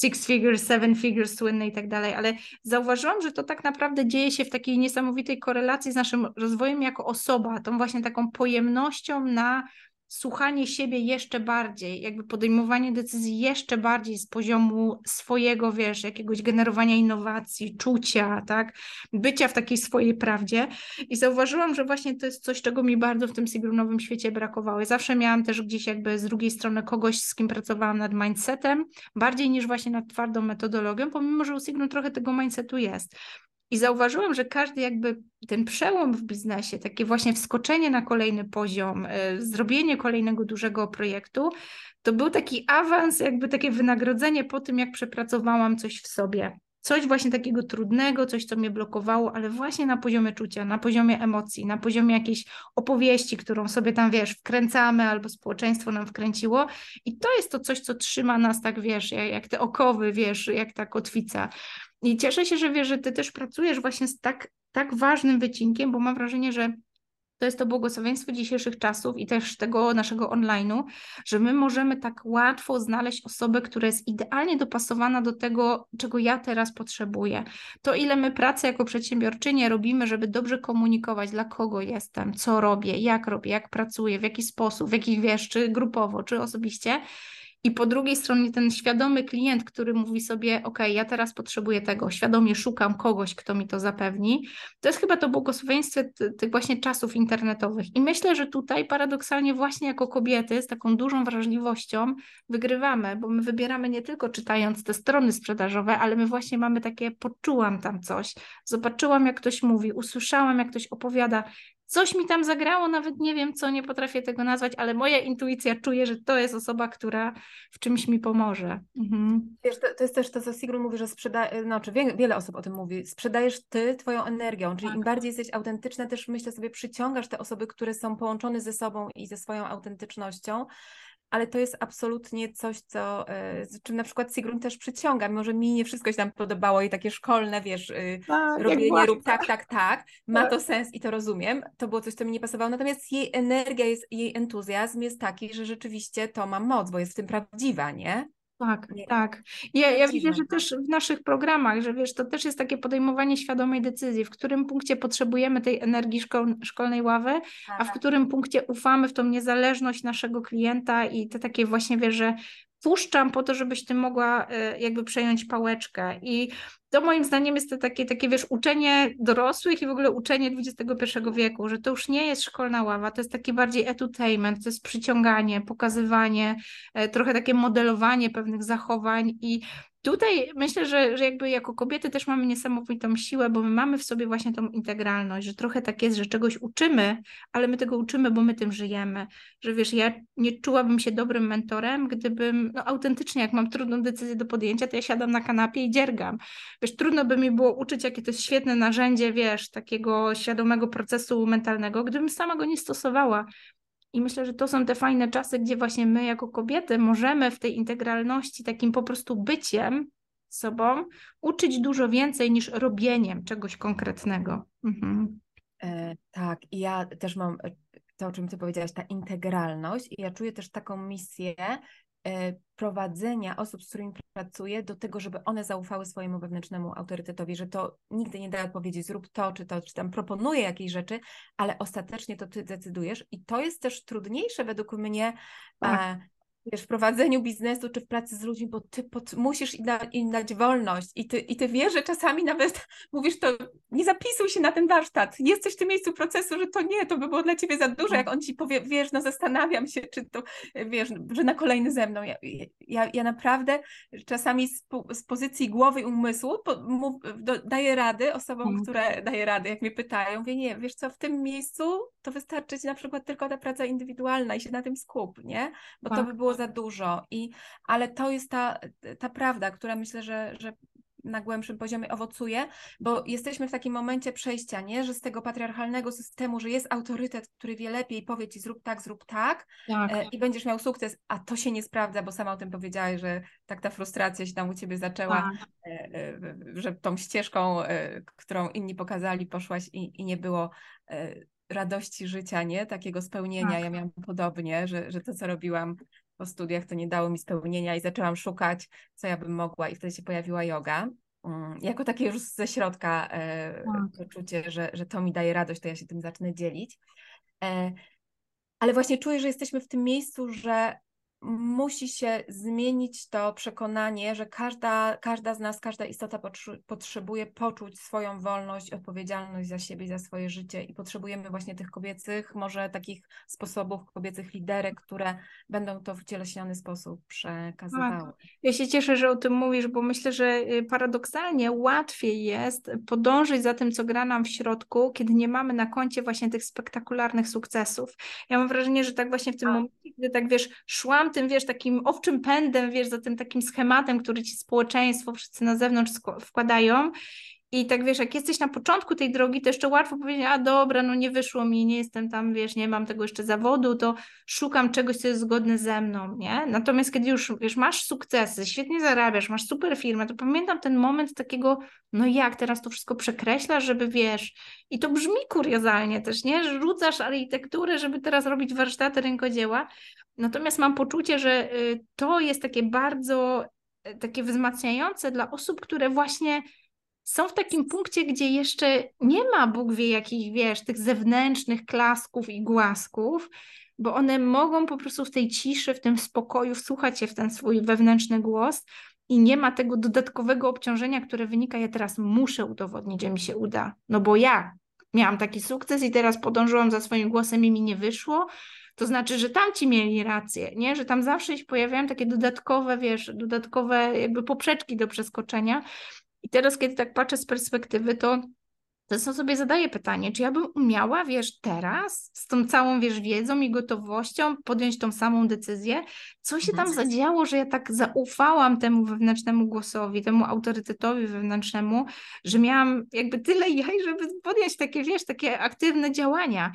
six figures, seven figures słynne i tak dalej, ale zauważyłam, że to tak naprawdę dzieje się w takiej niesamowitej korelacji z naszym rozwojem jako osoba, tą właśnie taką pojemnością na słuchanie siebie jeszcze bardziej, jakby podejmowanie decyzji jeszcze bardziej z poziomu swojego, wiesz, jakiegoś generowania innowacji, czucia, tak, bycia w takiej swojej prawdzie i zauważyłam, że właśnie to jest coś, czego mi bardzo w tym sigrunowym świecie brakowało. zawsze miałam też gdzieś jakby z drugiej strony kogoś, z kim pracowałam nad mindsetem, bardziej niż właśnie nad twardą metodologią, pomimo, że u Sigrun trochę tego mindsetu jest. I zauważyłam, że każdy jakby ten przełom w biznesie, takie właśnie wskoczenie na kolejny poziom, y, zrobienie kolejnego dużego projektu, to był taki awans, jakby takie wynagrodzenie po tym, jak przepracowałam coś w sobie. Coś właśnie takiego trudnego, coś, co mnie blokowało, ale właśnie na poziomie czucia, na poziomie emocji, na poziomie jakiejś opowieści, którą sobie tam, wiesz, wkręcamy albo społeczeństwo nam wkręciło. I to jest to coś, co trzyma nas tak, wiesz, jak te okowy, wiesz, jak ta kotwica. I cieszę się, że wiesz, że ty też pracujesz właśnie z tak, tak ważnym wycinkiem, bo mam wrażenie, że to jest to błogosławieństwo dzisiejszych czasów i też tego naszego online'u, że my możemy tak łatwo znaleźć osobę, która jest idealnie dopasowana do tego, czego ja teraz potrzebuję. To, ile my pracy jako przedsiębiorczynie robimy, żeby dobrze komunikować, dla kogo jestem, co robię, jak robię, jak pracuję, w jaki sposób, w jakich wiesz, czy grupowo, czy osobiście, i po drugiej stronie ten świadomy klient, który mówi sobie, OK, ja teraz potrzebuję tego, świadomie szukam kogoś, kto mi to zapewni. To jest chyba to błogosławieństwo tych właśnie czasów internetowych. I myślę, że tutaj paradoksalnie właśnie jako kobiety z taką dużą wrażliwością wygrywamy, bo my wybieramy nie tylko czytając te strony sprzedażowe, ale my właśnie mamy takie, poczułam tam coś, zobaczyłam jak ktoś mówi, usłyszałam jak ktoś opowiada coś mi tam zagrało, nawet nie wiem co, nie potrafię tego nazwać, ale moja intuicja czuje, że to jest osoba, która w czymś mi pomoże. Mhm. Wiesz, to, to, jest też to, co Sigrun mówi, że sprzedaje, no, czy wie, wiele osób o tym mówi, sprzedajesz ty twoją energią, czyli tak. im bardziej jesteś autentyczna, też myślę sobie, przyciągasz te osoby, które są połączone ze sobą i ze swoją autentycznością, ale to jest absolutnie coś, co, e, z czym na przykład Sigrun też przyciąga, mimo że mi nie wszystko się tam podobało i takie szkolne, wiesz, y, tak, robienie rób tak, tak, tak, ma tak. to sens i to rozumiem, to było coś, co mi nie pasowało, natomiast jej energia, jest, jej entuzjazm jest taki, że rzeczywiście to ma moc, bo jest w tym prawdziwa, nie? Tak, nie, tak. Ja, ja widzę, że też w naszych programach, że wiesz, to też jest takie podejmowanie świadomej decyzji, w którym punkcie potrzebujemy tej energii szkol, szkolnej ławy, a w którym punkcie ufamy w tą niezależność naszego klienta i te takie właśnie, wiesz, że puszczam po to, żebyś ty mogła e, jakby przejąć pałeczkę. I to moim zdaniem jest to takie, takie, wiesz, uczenie dorosłych i w ogóle uczenie XXI wieku, że to już nie jest szkolna ława, to jest taki bardziej edutainment, to jest przyciąganie, pokazywanie, e, trochę takie modelowanie pewnych zachowań i tutaj myślę, że, że jakby jako kobiety też mamy niesamowitą siłę, bo my mamy w sobie właśnie tą integralność, że trochę tak jest, że czegoś uczymy, ale my tego uczymy, bo my tym żyjemy. Że wiesz, ja nie czułabym się dobrym mentorem, gdybym, no autentycznie, jak mam trudną decyzję do podjęcia, to ja siadam na kanapie i dziergam. Wiesz, trudno by mi było uczyć, jakie to jest świetne narzędzie, wiesz, takiego świadomego procesu mentalnego, gdybym sama go nie stosowała. I myślę, że to są te fajne czasy, gdzie właśnie my jako kobiety możemy w tej integralności, takim po prostu byciem sobą, uczyć dużo więcej niż robieniem czegoś konkretnego. Mhm. E, tak, i ja też mam e, to, o czym ty powiedziałaś, ta integralność, i ja czuję też taką misję, E, prowadzenia osób, z którymi pracuję, do tego, żeby one zaufały swojemu wewnętrznemu autorytetowi, że to nigdy nie da odpowiedzieć, zrób to, czy to, czy tam proponuję jakieś rzeczy, ale ostatecznie to ty decydujesz. I to jest też trudniejsze według mnie tak. Wiesz, w prowadzeniu biznesu czy w pracy z ludźmi, bo ty pod, musisz im, da, im, dać wolność i ty, i ty wiesz, że czasami nawet mówisz to, nie zapisuj się na ten warsztat, jesteś w tym miejscu procesu, że to nie, to by było dla ciebie za dużo, jak on ci powie, wiesz, no zastanawiam się, czy to, wiesz, że na kolejny ze mną. Ja, ja, ja naprawdę czasami z, z pozycji głowy i umysłu po, mów, do, daję rady osobom, mm. które daję rady, jak mnie pytają, mówię, nie, wiesz co, w tym miejscu to wystarczy ci na przykład tylko ta praca indywidualna i się na tym skup, nie? Bo tak. to by było za dużo. I, ale to jest ta, ta prawda, która myślę, że, że na głębszym poziomie owocuje, bo jesteśmy w takim momencie przejścia, nie? że z tego patriarchalnego systemu, że jest autorytet, który wie lepiej, powie ci zrób tak, zrób tak, tak. E, i będziesz miał sukces, a to się nie sprawdza, bo sama o tym powiedziałaś, że tak ta frustracja się tam u ciebie zaczęła, tak. e, e, że tą ścieżką, którą inni pokazali, poszłaś i, i nie było radości życia, nie? Takiego spełnienia. Tak. Ja miałam podobnie, że, że to, co robiłam po studiach, to nie dało mi spełnienia i zaczęłam szukać, co ja bym mogła i wtedy się pojawiła yoga. Mm, jako takie już ze środka e, tak. poczucie, że, że to mi daje radość, to ja się tym zacznę dzielić. E, ale właśnie czuję, że jesteśmy w tym miejscu, że musi się zmienić to przekonanie, że każda, każda z nas, każda istota potrzebuje poczuć swoją wolność, odpowiedzialność za siebie, za swoje życie i potrzebujemy właśnie tych kobiecych, może takich sposobów, kobiecych liderek, które będą to w cieleśniony sposób przekazywały. Tak. Ja się cieszę, że o tym mówisz, bo myślę, że y, paradoksalnie łatwiej jest podążyć za tym, co gra nam w środku, kiedy nie mamy na koncie właśnie tych spektakularnych sukcesów. Ja mam wrażenie, że tak właśnie w tym tak. momencie, gdy tak wiesz, szłam tym, wiesz, takim owczym pędem, wiesz, za tym takim schematem, który ci społeczeństwo, wszyscy na zewnątrz wkładają. I tak wiesz, jak jesteś na początku tej drogi, to jeszcze łatwo powiedzieć, a dobra, no nie wyszło mi, nie jestem tam, wiesz, nie mam tego jeszcze zawodu, to szukam czegoś, co jest zgodne ze mną, nie? Natomiast kiedy już, wiesz, masz sukcesy, świetnie zarabiasz, masz super firmę, to pamiętam ten moment takiego, no jak teraz to wszystko przekreślasz, żeby, wiesz, i to brzmi kuriozalnie też, nie? Rzucasz architekturę, żeby teraz robić warsztaty rękodzieła, Natomiast mam poczucie, że y, to jest takie bardzo y, takie wzmacniające dla osób, które właśnie są w takim punkcie, gdzie jeszcze nie ma Bóg wie jakich, wiesz, tych zewnętrznych klasków i głasków, bo one mogą po prostu w tej ciszy, w tym spokoju wsłuchać się w ten swój wewnętrzny głos i nie ma tego dodatkowego obciążenia, które wynika, ja teraz muszę udowodnić, że mi się uda, no bo ja miałam taki sukces i teraz podążyłam za swoim głosem i mi nie wyszło, to znaczy, że tamci mieli rację, nie? Że tam zawsze się pojawiają takie dodatkowe, wiesz, dodatkowe jakby poprzeczki do przeskoczenia. I teraz, kiedy tak patrzę z perspektywy, to to sobie zadaję pytanie, czy ja bym umiała, wiesz, teraz z tą całą, wiesz, wiedzą i gotowością podjąć tą samą decyzję? Co się tam mhm. zadziało, że ja tak zaufałam temu wewnętrznemu głosowi, temu autorytetowi wewnętrznemu, że miałam jakby tyle jaj, żeby podjąć takie, wiesz, takie aktywne działania.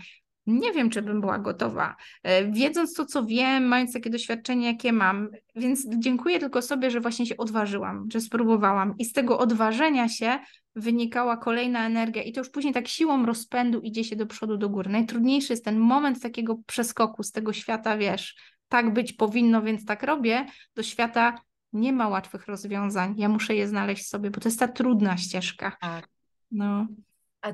Nie wiem, czy bym była gotowa. E, wiedząc to, co wiem, mając takie doświadczenie, jakie mam, więc dziękuję tylko sobie, że właśnie się odważyłam, że spróbowałam. I z tego odważenia się wynikała kolejna energia, i to już później tak siłą rozpędu idzie się do przodu, do góry. Najtrudniejszy jest ten moment takiego przeskoku z tego świata, wiesz, tak być powinno, więc tak robię, do świata nie ma łatwych rozwiązań. Ja muszę je znaleźć sobie, bo to jest ta trudna ścieżka. Tak. No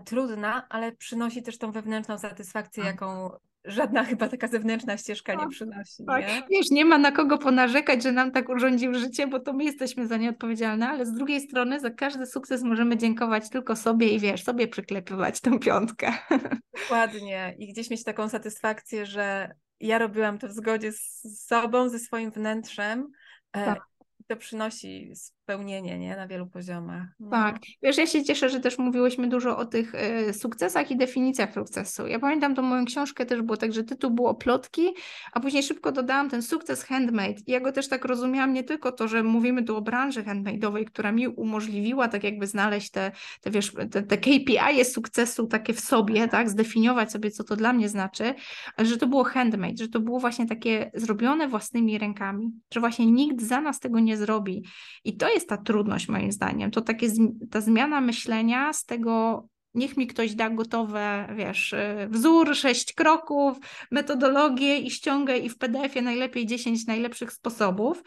trudna, ale przynosi też tą wewnętrzną satysfakcję, tak. jaką żadna chyba taka zewnętrzna ścieżka nie tak, przynosi. Tak. Nie? Wiesz, nie ma na kogo ponarzekać, że nam tak urządził życie, bo to my jesteśmy za nie odpowiedzialne, ale z drugiej strony za każdy sukces możemy dziękować tylko sobie i wiesz, sobie przyklepywać tą piątkę. Dokładnie. I gdzieś mieć taką satysfakcję, że ja robiłam to w zgodzie z sobą, ze swoim wnętrzem. E, tak to przynosi spełnienie nie? na wielu poziomach. No. Tak. Wiesz, ja się cieszę, że też mówiłyśmy dużo o tych y, sukcesach i definicjach sukcesu. Ja pamiętam tą moją książkę też było tak, że tytuł było plotki, a później szybko dodałam ten sukces handmade. Ja go też tak rozumiałam nie tylko to, że mówimy tu o branży handmade'owej, która mi umożliwiła tak jakby znaleźć te, te wiesz, te, te KPI sukcesu takie w sobie, tak, zdefiniować sobie, co to dla mnie znaczy, ale że to było handmade, że to było właśnie takie zrobione własnymi rękami, że właśnie nikt za nas tego nie zrobi. I to jest ta trudność moim zdaniem. To takie ta zmiana myślenia z tego niech mi ktoś da gotowe, wiesz, y, wzór, sześć kroków, metodologię i ściągę i w PDF-ie najlepiej 10 najlepszych sposobów.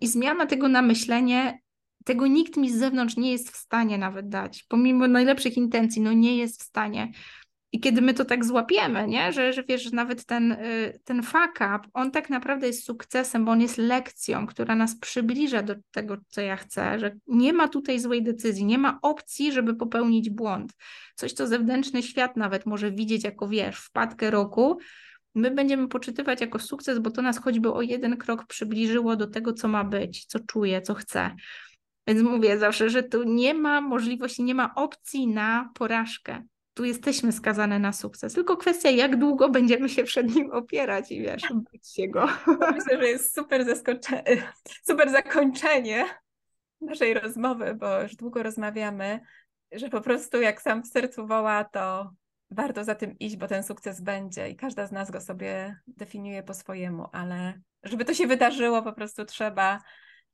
I zmiana tego na myślenie, tego nikt mi z zewnątrz nie jest w stanie nawet dać, pomimo najlepszych intencji, no nie jest w stanie. I kiedy my to tak złapiemy, nie? Że, że wiesz, że nawet ten, y, ten fuck up, on tak naprawdę jest sukcesem, bo on jest lekcją, która nas przybliża do tego, co ja chcę, że nie ma tutaj złej decyzji, nie ma opcji, żeby popełnić błąd. Coś, co zewnętrzny świat nawet może widzieć jako, wiesz, wpadkę roku, my będziemy poczytywać jako sukces, bo to nas choćby o jeden krok przybliżyło do tego, co ma być, co czuję, co chcę. Więc mówię zawsze, że tu nie ma możliwości, nie ma opcji na porażkę tu jesteśmy skazane na sukces. Tylko kwestia, jak długo będziemy się przed nim opierać i wiesz, bać się go. Myślę, że jest super, super zakończenie naszej rozmowy, bo już długo rozmawiamy, że po prostu jak sam w sercu woła, to warto za tym iść, bo ten sukces będzie i każda z nas go sobie definiuje po swojemu, ale żeby to się wydarzyło, po prostu trzeba,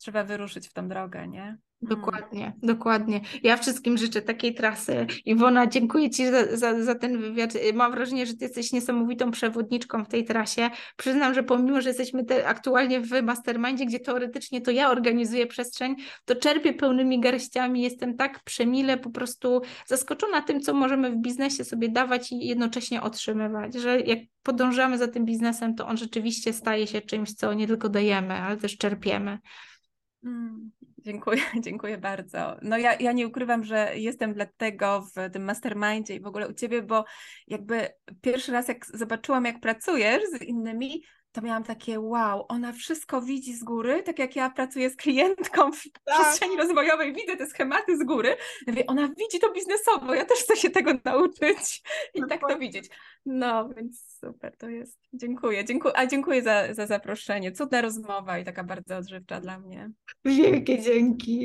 trzeba wyruszyć w tą drogę, nie? Dokładnie, dokładnie. Ja wszystkim życzę takiej trasy. Iwona, dziękuję Ci za, za, za, ten wywiad. Mam wrażenie, że Ty jesteś niesamowitą przewodniczką w tej trasie. Przyznam, że pomimo, że jesteśmy aktualnie w mastermindzie, gdzie teoretycznie to ja organizuję przestrzeń, to czerpię pełnymi garściami. Jestem tak przemile po prostu zaskoczona tym, co możemy w biznesie sobie dawać i jednocześnie otrzymywać, że jak podążamy za tym biznesem, to on rzeczywiście staje się czymś, co nie tylko dajemy, ale też czerpiemy. Mm. Dziękuję, dziękuję bardzo. No ja, ja nie ukrywam, że jestem dlatego w tym mastermindzie i w ogóle u Ciebie, bo jakby pierwszy raz jak zobaczyłam, jak pracujesz z innymi, to miałam takie wow, ona wszystko widzi z góry, tak jak ja pracuję z klientką w tak. przestrzeni rozwojowej, widzę te schematy z góry. Ja mówię, ona widzi to biznesowo, ja też chcę się tego nauczyć i tak to widzieć. No, więc super to jest. Dziękuję. Dziękuję a dziękuję za, za zaproszenie. Cudna rozmowa i taka bardzo odżywcza dla mnie. Wielkie dzięki.